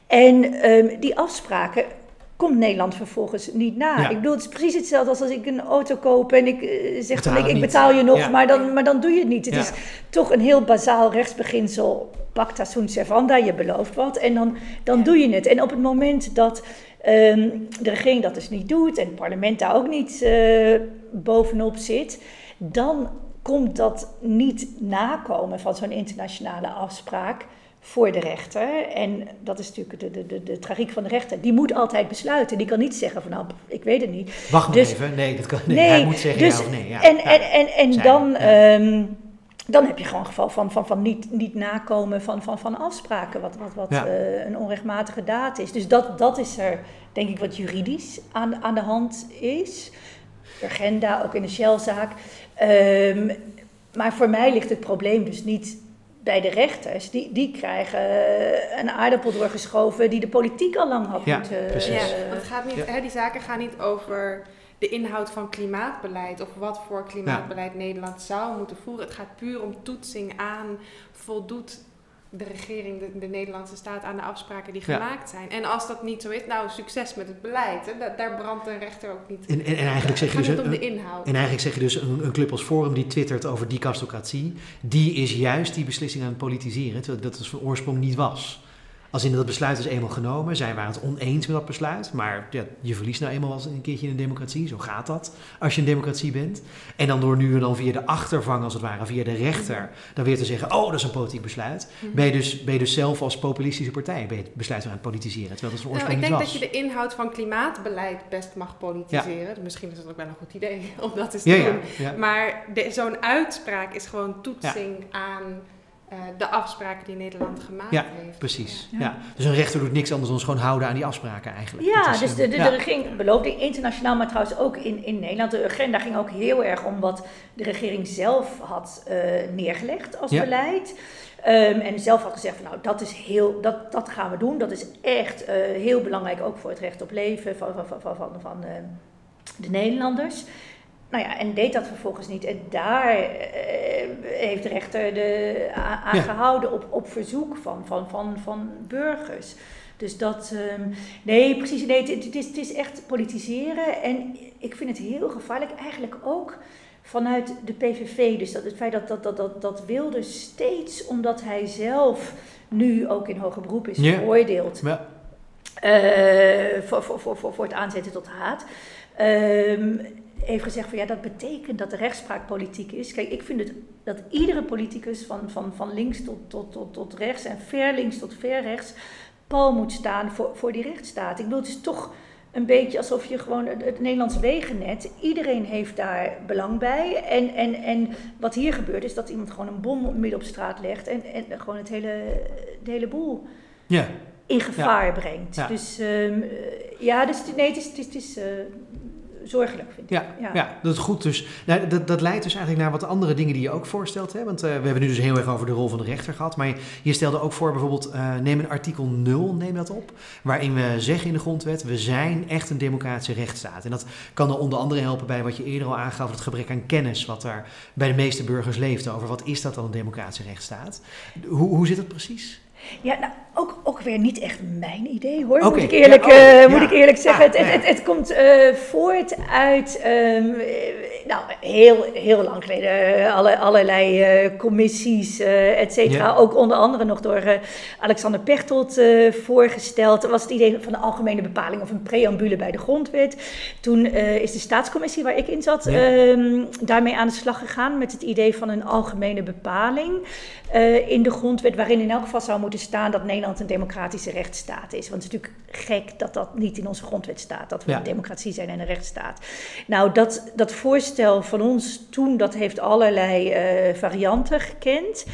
En ehm, die afspraken komt Nederland vervolgens niet na. Ja. Ik bedoel, het is precies hetzelfde als als ik een auto koop en ik eh, zeg Betaal ik, betaal je nog, Ja. maar, dan, maar dan doe je het niet. Het Ja. is toch een heel bazaal rechtsbeginsel. Pacta sunt servanda, je belooft wat en dan, dan doe je het. En op het moment dat ehm, de regering dat dus niet doet en het parlement daar ook niet eh, bovenop zit, dan komt dat niet nakomen van zo'n internationale afspraak voor de rechter. En dat is natuurlijk de, de, de, de tragiek van de rechter. Die moet altijd besluiten. Die kan niet zeggen van nou, ik weet het niet. Wacht maar Dus- even. Nee, dat kan, Nee, hij moet zeggen dus, ja of nee. Ja. en, Ja. en, en, en dan, ehm, dan heb je gewoon een geval van, van, van niet, niet nakomen van, van, van afspraken, wat, wat, wat Ja. eh, een onrechtmatige daad is. Dus dat, dat is er, denk ik, wat juridisch aan, aan de hand is. Agenda, ook in de Shell-zaak. Ehm, maar voor mij ligt het probleem dus niet bij de rechters. Die, die krijgen eh, een aardappel doorgeschoven die de politiek al lang had Ja, moeten... precies. Ja, eh, want het gaat niet, Ja. hè, die zaken gaan niet over de inhoud van klimaatbeleid of wat voor klimaatbeleid Nederland zou moeten voeren. Het gaat puur om toetsing aan voldoet de regering, de, de Nederlandse staat aan de afspraken die Ja. gemaakt zijn. En als dat niet zo is, nou succes met het beleid. Hè. Da- daar brandt een rechter ook niet. En, en, en eigenlijk zeg je dus... een- om de inhoud. En eigenlijk zeg je dus, een, een club als Forum die twittert over dicastocratie, die is juist die beslissing aan het politiseren, terwijl dat het van oorsprong niet was. Als in dat besluit is eenmaal genomen, zij waren het oneens met dat besluit, maar ja, je verliest nou eenmaal wel eens een keertje in een democratie, zo gaat dat als je een democratie bent. En dan door nu en dan via de achtervang, als het ware, via de rechter, dan weer te zeggen, oh, dat is een politiek besluit, Mhm. ben je dus, ben je dus zelf als populistische partij ben je het besluit aan het politiseren, terwijl dat van Nou, oorsprong ik denk dat je de inhoud van klimaatbeleid best mag politiseren. Misschien is dat ook wel een goed idee om dat eens te Ja, doen. Maar zo'n uitspraak is gewoon toetsing aan eh, de afspraken die Nederland gemaakt Ja, heeft. Precies. Ja. Ja. Dus een rechter doet niks anders dan gewoon houden aan die afspraken eigenlijk. Ja, is, dus de, de, ja. de regering beloofde internationaal, maar trouwens ook in, in Nederland. De agenda ging ook heel erg om wat de regering zelf had eh, neergelegd als Ja. beleid. Ehm, en zelf had gezegd van nou, dat, is heel, dat, dat gaan we doen. Dat is echt eh, heel belangrijk, ook voor het recht op leven van, van, van, van, van, van eh, de Nederlanders. Nou ja, en deed dat vervolgens niet. En daar eh, heeft de rechter de, a- aan Ja. gehouden op, op verzoek van, van, van, van burgers. Dus dat, ehm, nee, precies, nee, het, het is, het is echt politiseren. En ik vind het heel gevaarlijk, eigenlijk ook vanuit de PVV. Dus dat, het feit dat, dat, dat, dat, dat Wilders steeds, omdat hij zelf nu ook in hoger beroep is veroordeeld, Ja. eh, voor, voor, voor, voor, voor het aanzetten tot haat. Ehm, heeft gezegd van ja, dat betekent dat de rechtspraak politiek is. Kijk, ik vind het dat iedere politicus van, van, van links tot, tot, tot, tot rechts en ver links tot ver rechts pal moet staan voor, voor die rechtsstaat. Ik bedoel, het is toch een beetje alsof je gewoon het, Nederlands wegennet, iedereen heeft daar belang bij. En, en, en wat hier gebeurt is dat iemand gewoon een bom midden op straat legt en, en gewoon het hele, de hele boel Ja. in gevaar brengt. Ja. Dus ehm, eh, ja, dus nee, het is, het is, het is, eh, zorgelijk, vind ik. Ja, ja. dat is goed. Dus, nou, dat, dat leidt dus eigenlijk naar wat andere dingen die je ook voorstelt. Hè? Want eh, we hebben nu dus heel erg over de rol van de rechter gehad. Maar je, je stelde ook voor bijvoorbeeld, eh, neem een artikel 0, neem dat op. Waarin we zeggen in de grondwet, we zijn echt een democratische rechtsstaat. En dat kan er onder andere helpen bij wat je eerder al aangaf, het gebrek aan kennis wat daar bij de meeste burgers leeft over wat is dat dan een democratische rechtsstaat. Hoe, hoe zit het precies? Ja, nou, ook, ook weer niet echt mijn idee hoor, moet, ik eerlijk, ja, oh, eh, moet ja. ik eerlijk zeggen. Het, het, ja. het, het komt eh, voort uit, ehm, eh, nou, heel, heel lang geleden, alle, allerlei commissies, et cetera. Ook onder andere nog door Alexander Pechtold voorgesteld. Dat was het idee van de algemene bepaling of een preambule bij de grondwet. Toen is de staatscommissie waar ik in zat, ehm, daarmee aan de slag gegaan met het idee van een algemene bepaling in de grondwet, waarin in elk geval zou moeten staan dat Nederland een democratische rechtsstaat is. Want het is natuurlijk gek dat dat niet in onze grondwet staat, dat we Ja. een democratie zijn en een rechtsstaat. Nou, dat, dat voorstel van ons toen, dat heeft allerlei eh, varianten gekend.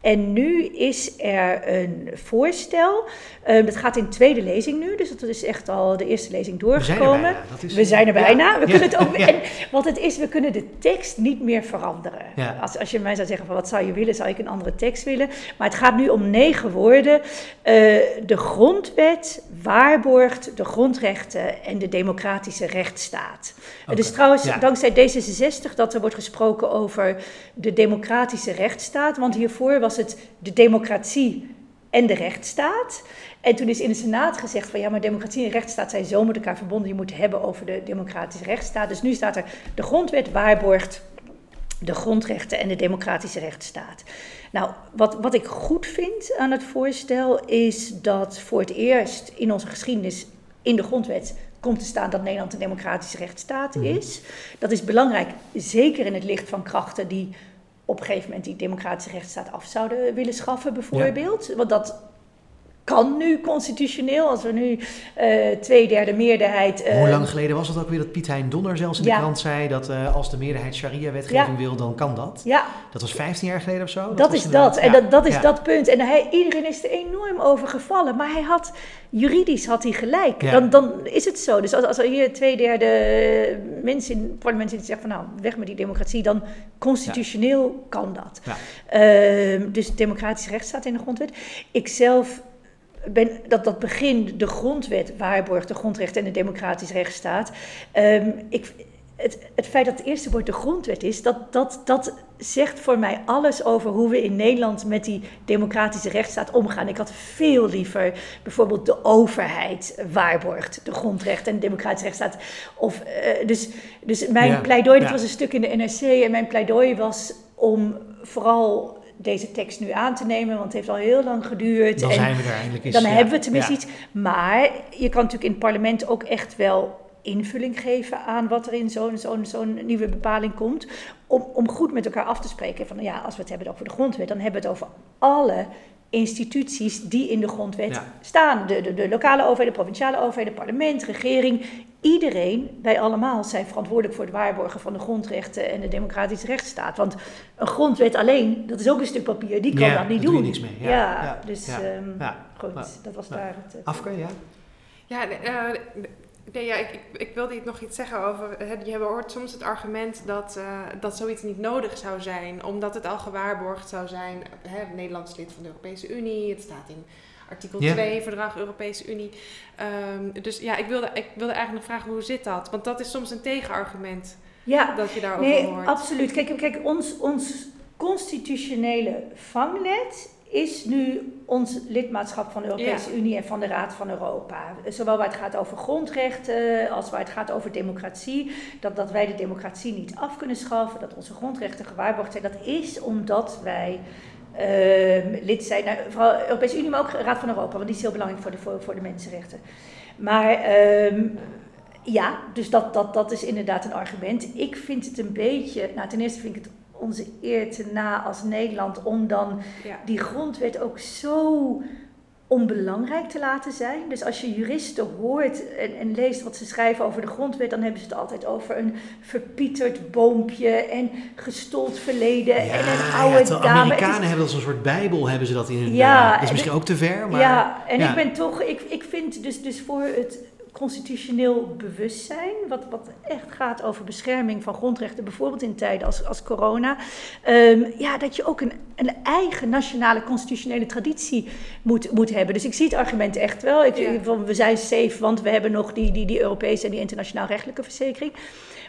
En nu is er een voorstel. eh, dat gaat in tweede lezing nu, dus dat is echt al de eerste lezing doorgekomen. We zijn er bijna. We kunnen het ook. En wat het is, we kunnen de tekst niet meer veranderen. Als, als je mij zou zeggen van wat zou je willen, zou ik een andere tekst willen. Maar het gaat nu om negen woorden. Eh, de grondwet waarborgt de grondrechten en de democratische rechtsstaat. Is Oké. trouwens Ja. dankzij D66 dat er wordt gesproken over de democratische rechtsstaat. Want hiervoor was het de democratie en de rechtsstaat. En toen is in de Senaat gezegd van ja, maar democratie en rechtsstaat zijn zo met elkaar verbonden. Je moet het hebben over de democratische rechtsstaat. Dus nu staat er de grondwet waarborgt de grondrechten en de democratische rechtsstaat. Nou, wat, wat ik goed vind aan het voorstel is dat voor het eerst in onze geschiedenis in de grondwet komt te staan dat Nederland een democratische rechtsstaat Mhm. is. Dat is belangrijk, zeker in het licht van krachten die op een gegeven moment die democratische rechtsstaat af zouden willen schaffen, bijvoorbeeld. Want dat kan nu constitutioneel, als we nu eh twee derde meerderheid. eh, Hoe lang geleden was het ook weer dat Piet Hein Donner zelfs in Ja. de krant zei dat eh, als de meerderheid sharia-wetgeving Ja. wil, dan kan dat? Ja, Dat was 15 jaar geleden of zo? Dat, was is dat. En dat, dat is dat punt. En hij, iedereen is er enorm over gevallen. Maar hij had, juridisch had hij gelijk. Dan, dan is het zo. Dus als, als er hier twee derde mensen in het parlement zitten zeggen van nou, weg met die democratie, dan constitutioneel kan dat. Ja. Ehm, dus democratische rechtsstaat in de grondwet. Ik zelf ben, dat, dat begin, de grondwet waarborgt de grondrechten en de democratische rechtsstaat. Ehm, ik, het, het feit dat het eerste woord de grondwet is, dat, dat, dat zegt voor mij alles over hoe we in Nederland met die democratische rechtsstaat omgaan. Ik had veel liever bijvoorbeeld de overheid waarborgt de grondrechten en de democratische rechtsstaat. Of, eh, dus, dus mijn Ja, pleidooi, ja. was een stuk in de NRC, en mijn pleidooi was om vooral deze tekst nu aan te nemen, want het heeft al heel lang geduurd. Dan en zijn we er eindelijk eens. dan ja. hebben we tenminste Ja. iets. Maar je kan natuurlijk in het parlement ook echt wel invulling geven aan wat er in zo'n zo'n zo'n nieuwe bepaling komt. Om, om goed met elkaar af te spreken van ja, als we het hebben over de grondwet, dan hebben we het over alle instituties die in de grondwet Ja. staan. De, de, de lokale overheden, de provinciale overheden, parlement, regering. Iedereen, wij allemaal, zijn verantwoordelijk voor het waarborgen van de grondrechten en de democratische rechtsstaat. Want een grondwet alleen, dat is ook een stuk papier, die kan Ja, dat niet daar doe je doen. niks mee. Ja, Ja, ja, dus ja, ehm, ja. goed, Ja. dat was Ja. daar het... het- Afke, ja? Ja, eh, nee, ja ik, ik, ik wilde nog iets zeggen over. Je hoort soms het argument dat, eh, dat zoiets niet nodig zou zijn, omdat het al gewaarborgd zou zijn. Hè, Nederland is lid van de Europese Unie, het staat in artikel Ja. 2, Verdrag Europese Unie. Ehm, dus ja, ik wilde, ik wilde eigenlijk nog vragen hoe zit dat? Want dat is soms een tegenargument Ja, dat je daarover nee, hoort. absoluut. Kijk, kijk ons, ons constitutionele vangnet is nu ons lidmaatschap van de Europese Ja. Unie en van de Raad van Europa. Zowel waar het gaat over grondrechten als waar het gaat over democratie. Dat, dat wij de democratie niet af kunnen schaffen, dat onze grondrechten gewaarborgd zijn. Dat is omdat wij ehm, lid zijn, nou, vooral de Europese Unie, maar ook Raad van Europa, want die is heel belangrijk voor de, voor, voor de mensenrechten. Maar ehm, ja, dus dat, dat, dat is inderdaad een argument. Ik vind het een beetje, nou ten eerste vind ik het onze eer te na als Nederland om dan Ja. die grondwet ook zo onbelangrijk te laten zijn. Dus als je juristen hoort en, en leest wat ze schrijven over de grondwet, dan hebben ze het altijd over een verpieterd boompje en gestold verleden en een oude ja, de dame. Amerikanen is- hebben dat als een soort bijbel, hebben ze dat in hun... Ja, dat is en misschien ook te ver, maar... ja, en ja. ik ben toch, ik, ik vind dus, dus voor het constitutioneel bewustzijn, wat, wat echt gaat over bescherming van grondrechten, bijvoorbeeld in tijden als, als corona, ehm, ja, dat je ook een, een eigen nationale constitutionele traditie moet, moet hebben. Dus ik zie het argument echt wel. Ik, Ja. van, we zijn safe, want we hebben nog die, die, die Europese en die internationaal rechtelijke verzekering.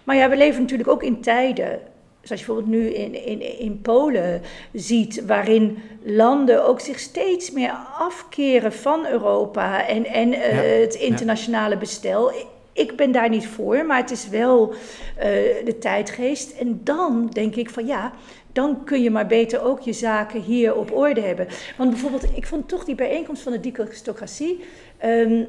Maar ja, we leven natuurlijk ook in tijden zoals je bijvoorbeeld nu in, in, in Polen ziet, waarin landen ook zich steeds meer afkeren van Europa en, en eh, het internationale bestel. Ik- ben daar niet voor, maar het is wel eh, de tijdgeest. En dan denk ik van ja, dan kun je maar beter ook je zaken hier op orde hebben. Want bijvoorbeeld, ik vond toch die bijeenkomst van de dicastocratie. ehm,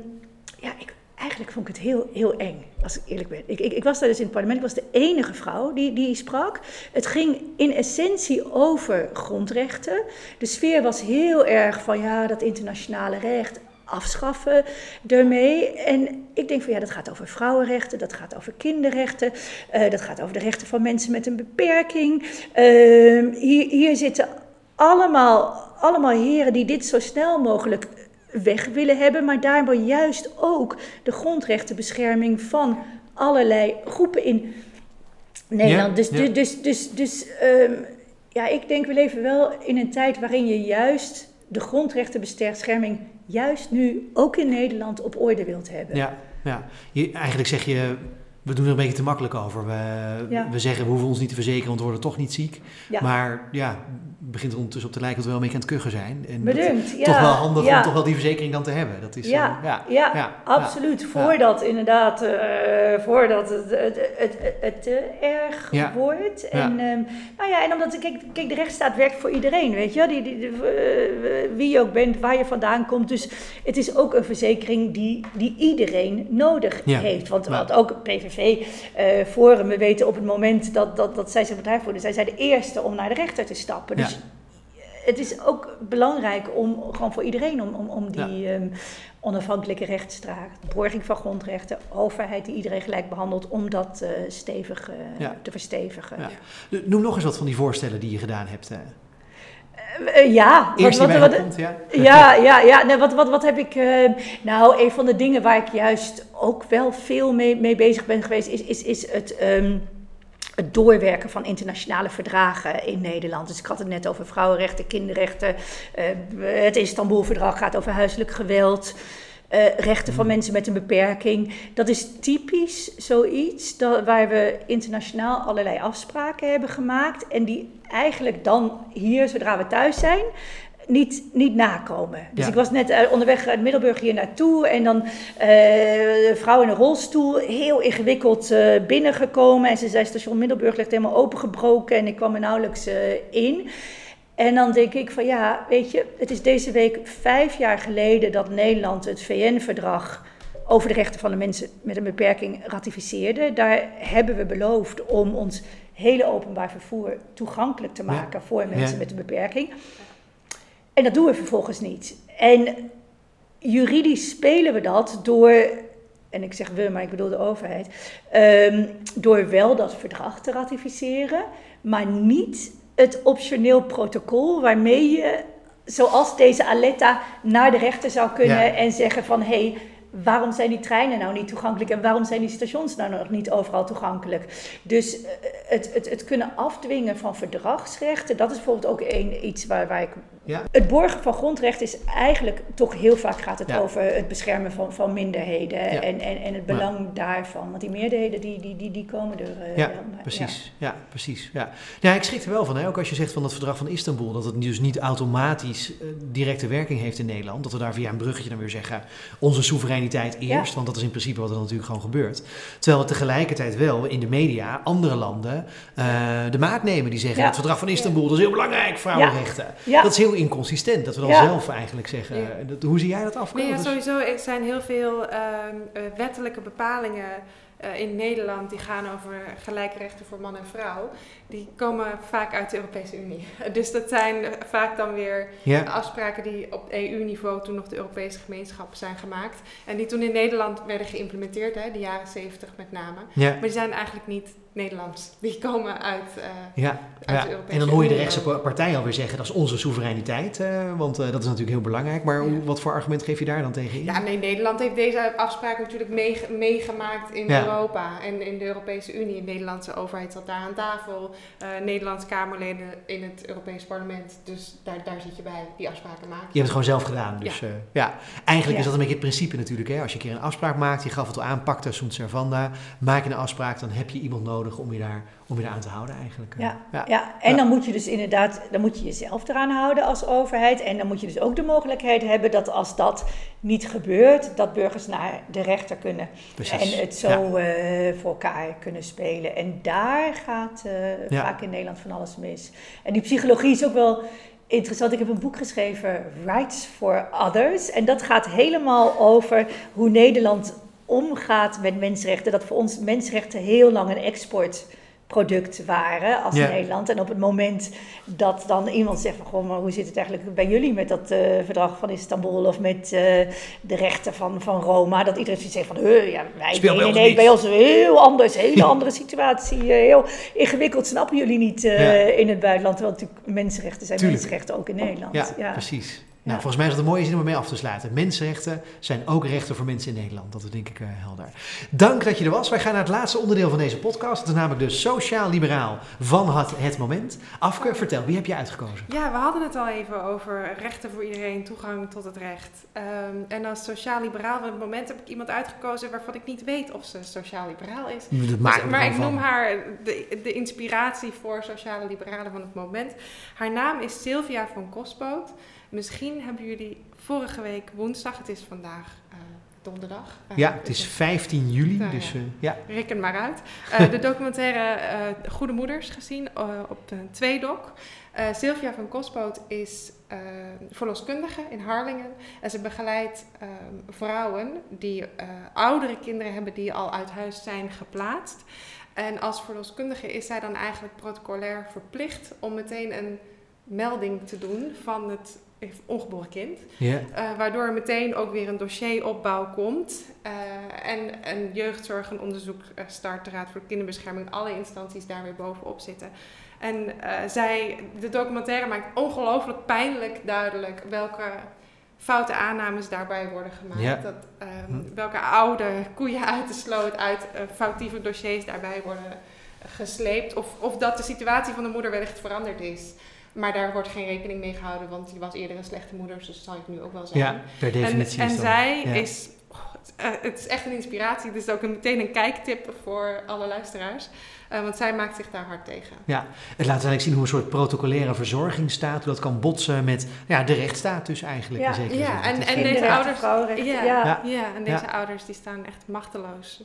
ja, ik, eigenlijk vond ik het heel, heel eng, als ik eerlijk ben. Ik, ik, ik was daar dus in het parlement, ik was de enige vrouw die, die sprak. Het ging in essentie over grondrechten. De sfeer was heel erg van ja, dat internationale recht afschaffen ermee. En ik denk van ja, dat gaat over vrouwenrechten, dat gaat over kinderrechten, eh, dat gaat over de rechten van mensen met een beperking. Ehm, hier, hier zitten allemaal, allemaal heren die dit zo snel mogelijk weg willen hebben, maar daarbij juist ook de grondrechtenbescherming van allerlei groepen in Nederland. Ja, dus, ja. dus, dus, dus, dus ehm, ja, ik denk we leven wel in een tijd waarin je juist de grondrechtenbescherming juist nu ook in Nederland op orde wilt hebben. Ja, ja. Je, eigenlijk zeg je, we doen er een beetje te makkelijk over. We, Ja. we zeggen, we hoeven ons niet te verzekeren, want we worden toch niet ziek. Ja. Maar ja, begint er ondertussen op te lijken dat we wel een beetje aan het kuchen zijn. En Bedankt. Ja, toch wel handig om toch wel die verzekering dan te hebben. Dat is, Ja, eh, ja, absoluut. Voordat inderdaad, eh, voordat het, het, het, te erg wordt. En, ehm, nou ja, en omdat, kijk, kijk, de rechtsstaat werkt voor iedereen, weet je. Die, die, die, eh, wie je ook bent, waar je vandaan komt. Dus het is ook een verzekering die, die iedereen nodig heeft. Want, Ja. want ook PVV, eh Forum, we weten op het moment dat, dat, dat zij zijn bedrijf worden, zij zijn de eerste om naar de rechter te stappen. Ja. Dus het is ook belangrijk om gewoon voor iedereen om, om, om die ehm, onafhankelijke rechtsstraat, borging van grondrechten, overheid die iedereen gelijk behandelt, om dat eh, stevig eh, Ja. te verstevigen. Ja. Noem nog eens wat van die voorstellen die je gedaan hebt. eh. Eh, ja, Eerst die wat, wat, me komt, ja. ja, ja, ja. Nee, wat, wat, wat heb ik. eh, nou, een van de dingen waar ik juist ook wel veel mee, mee bezig ben geweest, is, is, is het. ehm, het doorwerken van internationale verdragen in Nederland. Dus ik had het net over vrouwenrechten, kinderrechten. eh, het Istanbulverdrag gaat over huiselijk geweld. Eh, rechten van mensen met een beperking. Dat is typisch zoiets dat, waar we internationaal allerlei afspraken hebben gemaakt. En die eigenlijk dan hier, zodra we thuis zijn, niet, niet nakomen. Dus Ja. ik was net eh, onderweg uit Middelburg hier naartoe en dan een vrouw in een rolstoel, heel ingewikkeld binnengekomen. En ze zei, station Middelburg ligt helemaal opengebroken en ik kwam er nauwelijks in. En dan denk ik van ja, weet je, het is deze week vijf jaar geleden dat Nederland het VN-verdrag over de rechten van de mensen met een beperking ratificeerde. Daar hebben we beloofd om ons hele openbaar vervoer toegankelijk te Ja. maken voor mensen Ja. met een beperking. En dat doen we vervolgens niet. En juridisch spelen we dat door, en ik zeg we, maar ik bedoel de overheid, ehm, door wel dat verdrag te ratificeren, maar niet het optioneel protocol waarmee je, zoals deze Aletta, naar de rechter zou kunnen Ja. en zeggen van hé, hey, waarom zijn die treinen nou niet toegankelijk en waarom zijn die stations nou nog niet overal toegankelijk? Dus eh, het, het, het kunnen afdwingen van verdragsrechten, dat is bijvoorbeeld ook een, iets waar, waar ik Ja. het borgen van grondrechten is eigenlijk toch heel vaak gaat het Ja. over het beschermen van, van minderheden Ja. en, en, en het belang daarvan. Want die meerderheden die, die, die, die komen er eh, Ja, precies. Ja. precies. Ja. ja, ik schrik er wel van. Hè? Ook als je zegt van het verdrag van Istanbul, dat het dus niet automatisch eh, directe werking heeft in Nederland. Dat we daar via een bruggetje dan weer zeggen, onze soevereiniteit eerst. Want dat is in principe wat er natuurlijk gewoon gebeurt. Terwijl we tegelijkertijd wel in de media andere landen eh, de maat nemen. Die zeggen, het verdrag van Istanbul, dat is heel belangrijk, vrouwenrechten. Ja. Dat is heel inconsistent. Dat we dan Ja. zelf eigenlijk zeggen, Ja. dat, hoe zie jij dat afkomen? Nee, ja, sowieso er zijn heel veel ehm, eh, wettelijke bepalingen eh, in Nederland die gaan over gelijke rechten voor man en vrouw, die komen vaak uit de Europese Unie. Dus dat zijn eh, vaak dan weer Ja. afspraken die op EU-niveau toen nog de Europese gemeenschap zijn gemaakt. En die toen in Nederland werden geïmplementeerd, hè, de jaren 70 met name. Ja. Maar die zijn eigenlijk niet Nederlands. Die komen uit. eh, Ja, ja. Europese en dan hoor je de rechtse partij alweer zeggen dat is onze soevereiniteit, eh, want eh, dat is natuurlijk heel belangrijk. Maar hoe- wat voor argument geef je daar dan tegen in? Ja, nee, Nederland heeft deze afspraak natuurlijk meege- meegemaakt in Ja. Europa en in de Europese Unie. De Nederlandse overheid zat daar aan tafel. Nederlandse Kamerleden in het Europees Parlement. Dus daar, daar zit je bij, die afspraken maken. Je hebt het gewoon zelf gedaan. Dus ja, ja. eigenlijk is dat een beetje het principe natuurlijk. Hè? Als je een keer een afspraak maakt, je gaf het al aan, pacta sunt servanda. Maak je een afspraak, dan heb je iemand nodig om je daar, om je daar aan te houden eigenlijk. Ja, ja. ja. en Ja. dan moet je dus inderdaad, dan moet je jezelf eraan houden als overheid. En dan moet je dus ook de mogelijkheid hebben dat als dat niet gebeurt, dat burgers naar de rechter kunnen. Precies. En het zo eh, voor elkaar kunnen spelen. En daar gaat eh, Ja. vaak in Nederland van alles mis. En die psychologie is ook wel interessant. Ik heb een boek geschreven, Rights for Others. En dat gaat helemaal over hoe Nederland omgaat met mensenrechten. Dat voor ons mensenrechten heel lang een exportproduct waren als. Nederland. En op het moment dat dan iemand zegt van... Goh, maar hoe zit het eigenlijk bij jullie met dat eh, verdrag van Istanbul... of met eh, de rechten van, van Roma... dat iedereen zegt van... "Huh, ja, wij, Speelt bij nee, ons nee, niet." bij ons heel anders. Hele andere situatie. eh, heel ingewikkeld. Snappen jullie niet in het buitenland? Terwijl natuurlijk mensenrechten zijn Tuurlijk. mensenrechten ook in Nederland. Ja, Ja. precies. Nou, volgens mij is dat een mooie zin om ermee af te sluiten. Mensenrechten zijn ook rechten voor mensen in Nederland. Dat is denk ik eh, helder. Dank dat je er was. Wij gaan naar het laatste onderdeel van deze podcast. Dat is namelijk de sociaal-liberaal van het, het moment. Afke, vertel, wie heb je uitgekozen? Ja, we hadden het al even over rechten voor iedereen, toegang tot het recht. Ehm, en als sociaal-liberaal van het moment heb ik iemand uitgekozen waarvan ik niet weet of ze sociaal-liberaal is. Dus- maar ik noem van. haar de, de inspiratie voor sociale liberalen van het moment. Haar naam is Sylvia van Kospoot. Misschien hebben jullie vorige week woensdag, het is vandaag eh, donderdag. eh, Ja, het is 15 juli, Nou, dus ja. eh, ja. Reken maar uit. De documentaire Goede Moeders gezien op de Tweedok. Sylvia van Kospoot is verloskundige in Harlingen. En ze begeleidt vrouwen die oudere kinderen hebben die al uit huis zijn geplaatst. En als verloskundige is zij dan eigenlijk protocolair verplicht om meteen een melding te doen van het ongeboren kind. Eh, waardoor er meteen ook weer een dossieropbouw komt. eh, en een jeugdzorg, een onderzoek eh, start, de Raad voor Kinderbescherming, alle instanties daar weer bovenop zitten. En zij, de documentaire maakt ongelooflijk pijnlijk duidelijk welke foute aannames daarbij worden gemaakt. Dat, ehm, Hm. Welke oude koeien uit de sloot, uit foutieve dossiers daarbij worden gesleept. Of, of dat de situatie van de moeder wellicht veranderd is. Maar daar wordt geen rekening mee gehouden, want die was eerder een slechte moeder, dus dat zal het nu ook wel zijn. ja, per definitie En, en zij ja. is, oh, het, eh, het is echt een inspiratie. Het is ook een, meteen een kijktip voor alle luisteraars. Eh, want zij maakt zich daar hard tegen. Ja, het laat eigenlijk zien hoe een soort protocolaire verzorging staat. Hoe dat kan botsen met ja, de rechtsstaat dus eigenlijk. Ja. in zekere Ja, zin. en- en deze ouders- Ja, ja. ja. en deze Ja. ouders die staan echt machteloos.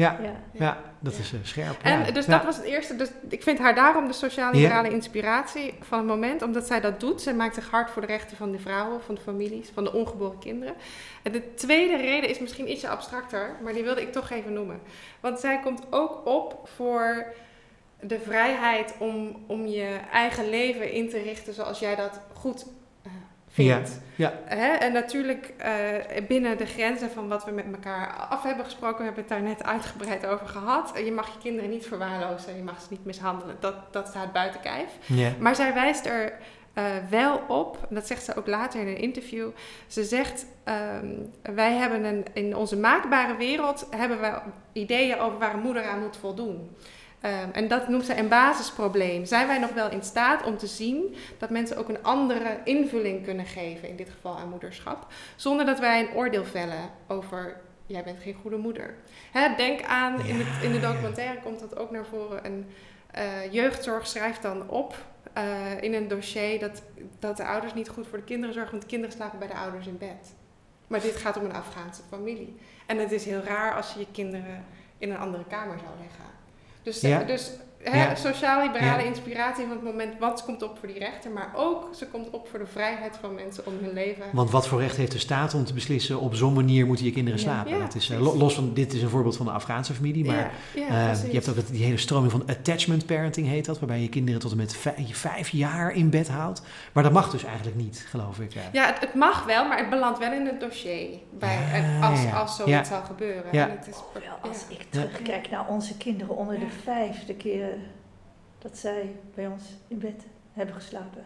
Ja, Ja. ja, dat is eh, scherp. En ja. dus Ja. dat was het eerste. Dus ik vind haar daarom de sociaal-liberale inspiratie van het moment. Omdat zij dat doet. Zij maakt zich hard voor de rechten van de vrouwen, van de families, van de ongeboren kinderen. En de tweede reden is misschien ietsje abstracter. Maar die wilde ik toch even noemen. Want zij komt ook op voor de vrijheid om, om je eigen leven in te richten zoals jij dat goed vindt. Ja, Hè? En natuurlijk eh, binnen de grenzen van wat we met elkaar af hebben gesproken, we hebben het daar net uitgebreid over gehad. Je mag je kinderen niet verwaarlozen, je mag ze niet mishandelen. Dat, dat staat buiten kijf. ja. Maar zij wijst er eh, wel op, en dat zegt ze ook later in een interview. Ze zegt: ehm, Wij hebben een, in onze maakbare wereld hebben we ideeën over waar een moeder aan moet voldoen. Ehm, en dat noemt zij een basisprobleem. Zijn wij nog wel in staat om te zien dat mensen ook een andere invulling kunnen geven, in dit geval aan moederschap, zonder dat wij een oordeel vellen over jij bent geen goede moeder. Hè, denk aan, in, het, in de documentaire komt dat ook naar voren, een eh, jeugdzorg schrijft dan op eh, in een dossier dat, dat de ouders niet goed voor de kinderen zorgen, want de kinderen slapen bij de ouders in bed. Maar dit gaat om een Afghaanse familie. En het is heel raar als je je kinderen in een andere kamer zou leggen. Dus, Ja. dus Ja. sociaal-liberale Ja. inspiratie van het moment, wat komt op voor die rechter, maar ook ze komt op voor de vrijheid van mensen om hun leven. Want wat voor recht heeft de staat om te beslissen op zo'n manier moeten je kinderen slapen? Ja, dat is, eh, los van, dit is een voorbeeld van de Afghaanse familie, maar ja, ja, eh, je hebt ook het- die hele stroming van attachment parenting heet dat, waarbij je kinderen tot en met vijf, vijf jaar in bed houdt. Maar dat mag dus eigenlijk niet, geloof ik. eh. Ja, het, het mag wel, maar het belandt wel in het dossier. Bij, als, ja. als zoiets Ja. zal gebeuren. Ja. En het is, Wel, als ja. ik terugkijk naar onze kinderen onder de vijf, de keer dat zij bij ons in bed hebben geslapen.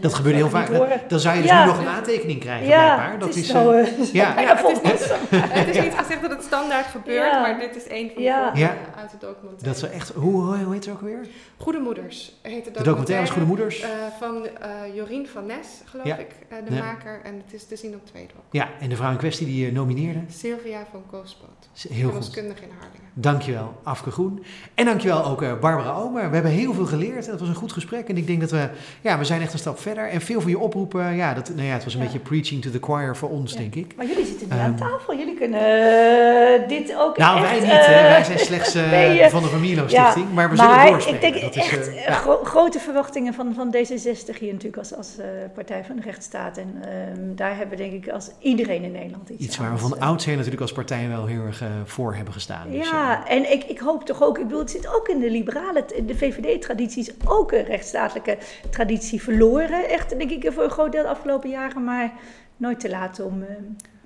Dat gebeurt heel niet vaak. Dan zou je dus Ja. nu nog een aantekening krijgen, Ja, blijkbaar. Dat het is, is zo, eh, eh, ja. Ja, het is volwassen. Het is niet gezegd dat het standaard gebeurt, Ja. maar dit is een van de Ja. uit de documentaire. dat is wel echt. Hoe, hoe, heet het ook weer? Goede Moeders heet de De documentaire is Goede Moeders. Eh, van eh, Jorien van Nes, geloof Ja. ik, eh, de Ja. maker. En het is te zien op Tweedrop. Ja, en de vrouw in kwestie die je nomineerde. Sylvia van Koospoot. Heel goed. Verloskundige in Harlingen. Dankjewel, Afke Groen. En dankjewel ook eh, Barbara Omer. We hebben heel veel geleerd. en Dat was een goed gesprek. En ik denk dat we, ja, we zijn echt een stap verder. En veel van je oproepen, ja, dat, nou ja het was een Ja. beetje preaching to the choir voor ons, Ja. denk ik. Maar jullie zitten nu Ehm, aan tafel. Jullie kunnen eh, dit ook Nou, echt, wij niet. eh. Wij zijn slechts nee, van de Familio ja, Stichting. maar we maar zullen doorspelen. ik denk dat echt gro- grote verwachtingen van, van D66 hier natuurlijk als, als Partij van de Rechtsstaat. En ehm, daar hebben we denk ik als iedereen in Nederland iets Iets waar we van oudsher natuurlijk als partij wel heel erg voor hebben gestaan. Dus, Ja, en ik, ik hoop toch ook, ik bedoel, het zit ook in de liberale, de VVD-traditie is ook een rechtsstatelijke traditie verloren. Echt, denk ik, voor een groot deel de afgelopen jaren, maar nooit te laat om eh,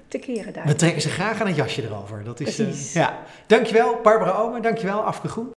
te keren daar. we trekken ze graag aan het jasje erover. Dat is, eh, Precies. ja. Dankjewel, Barbara Omer. Dankjewel, Afke Groen.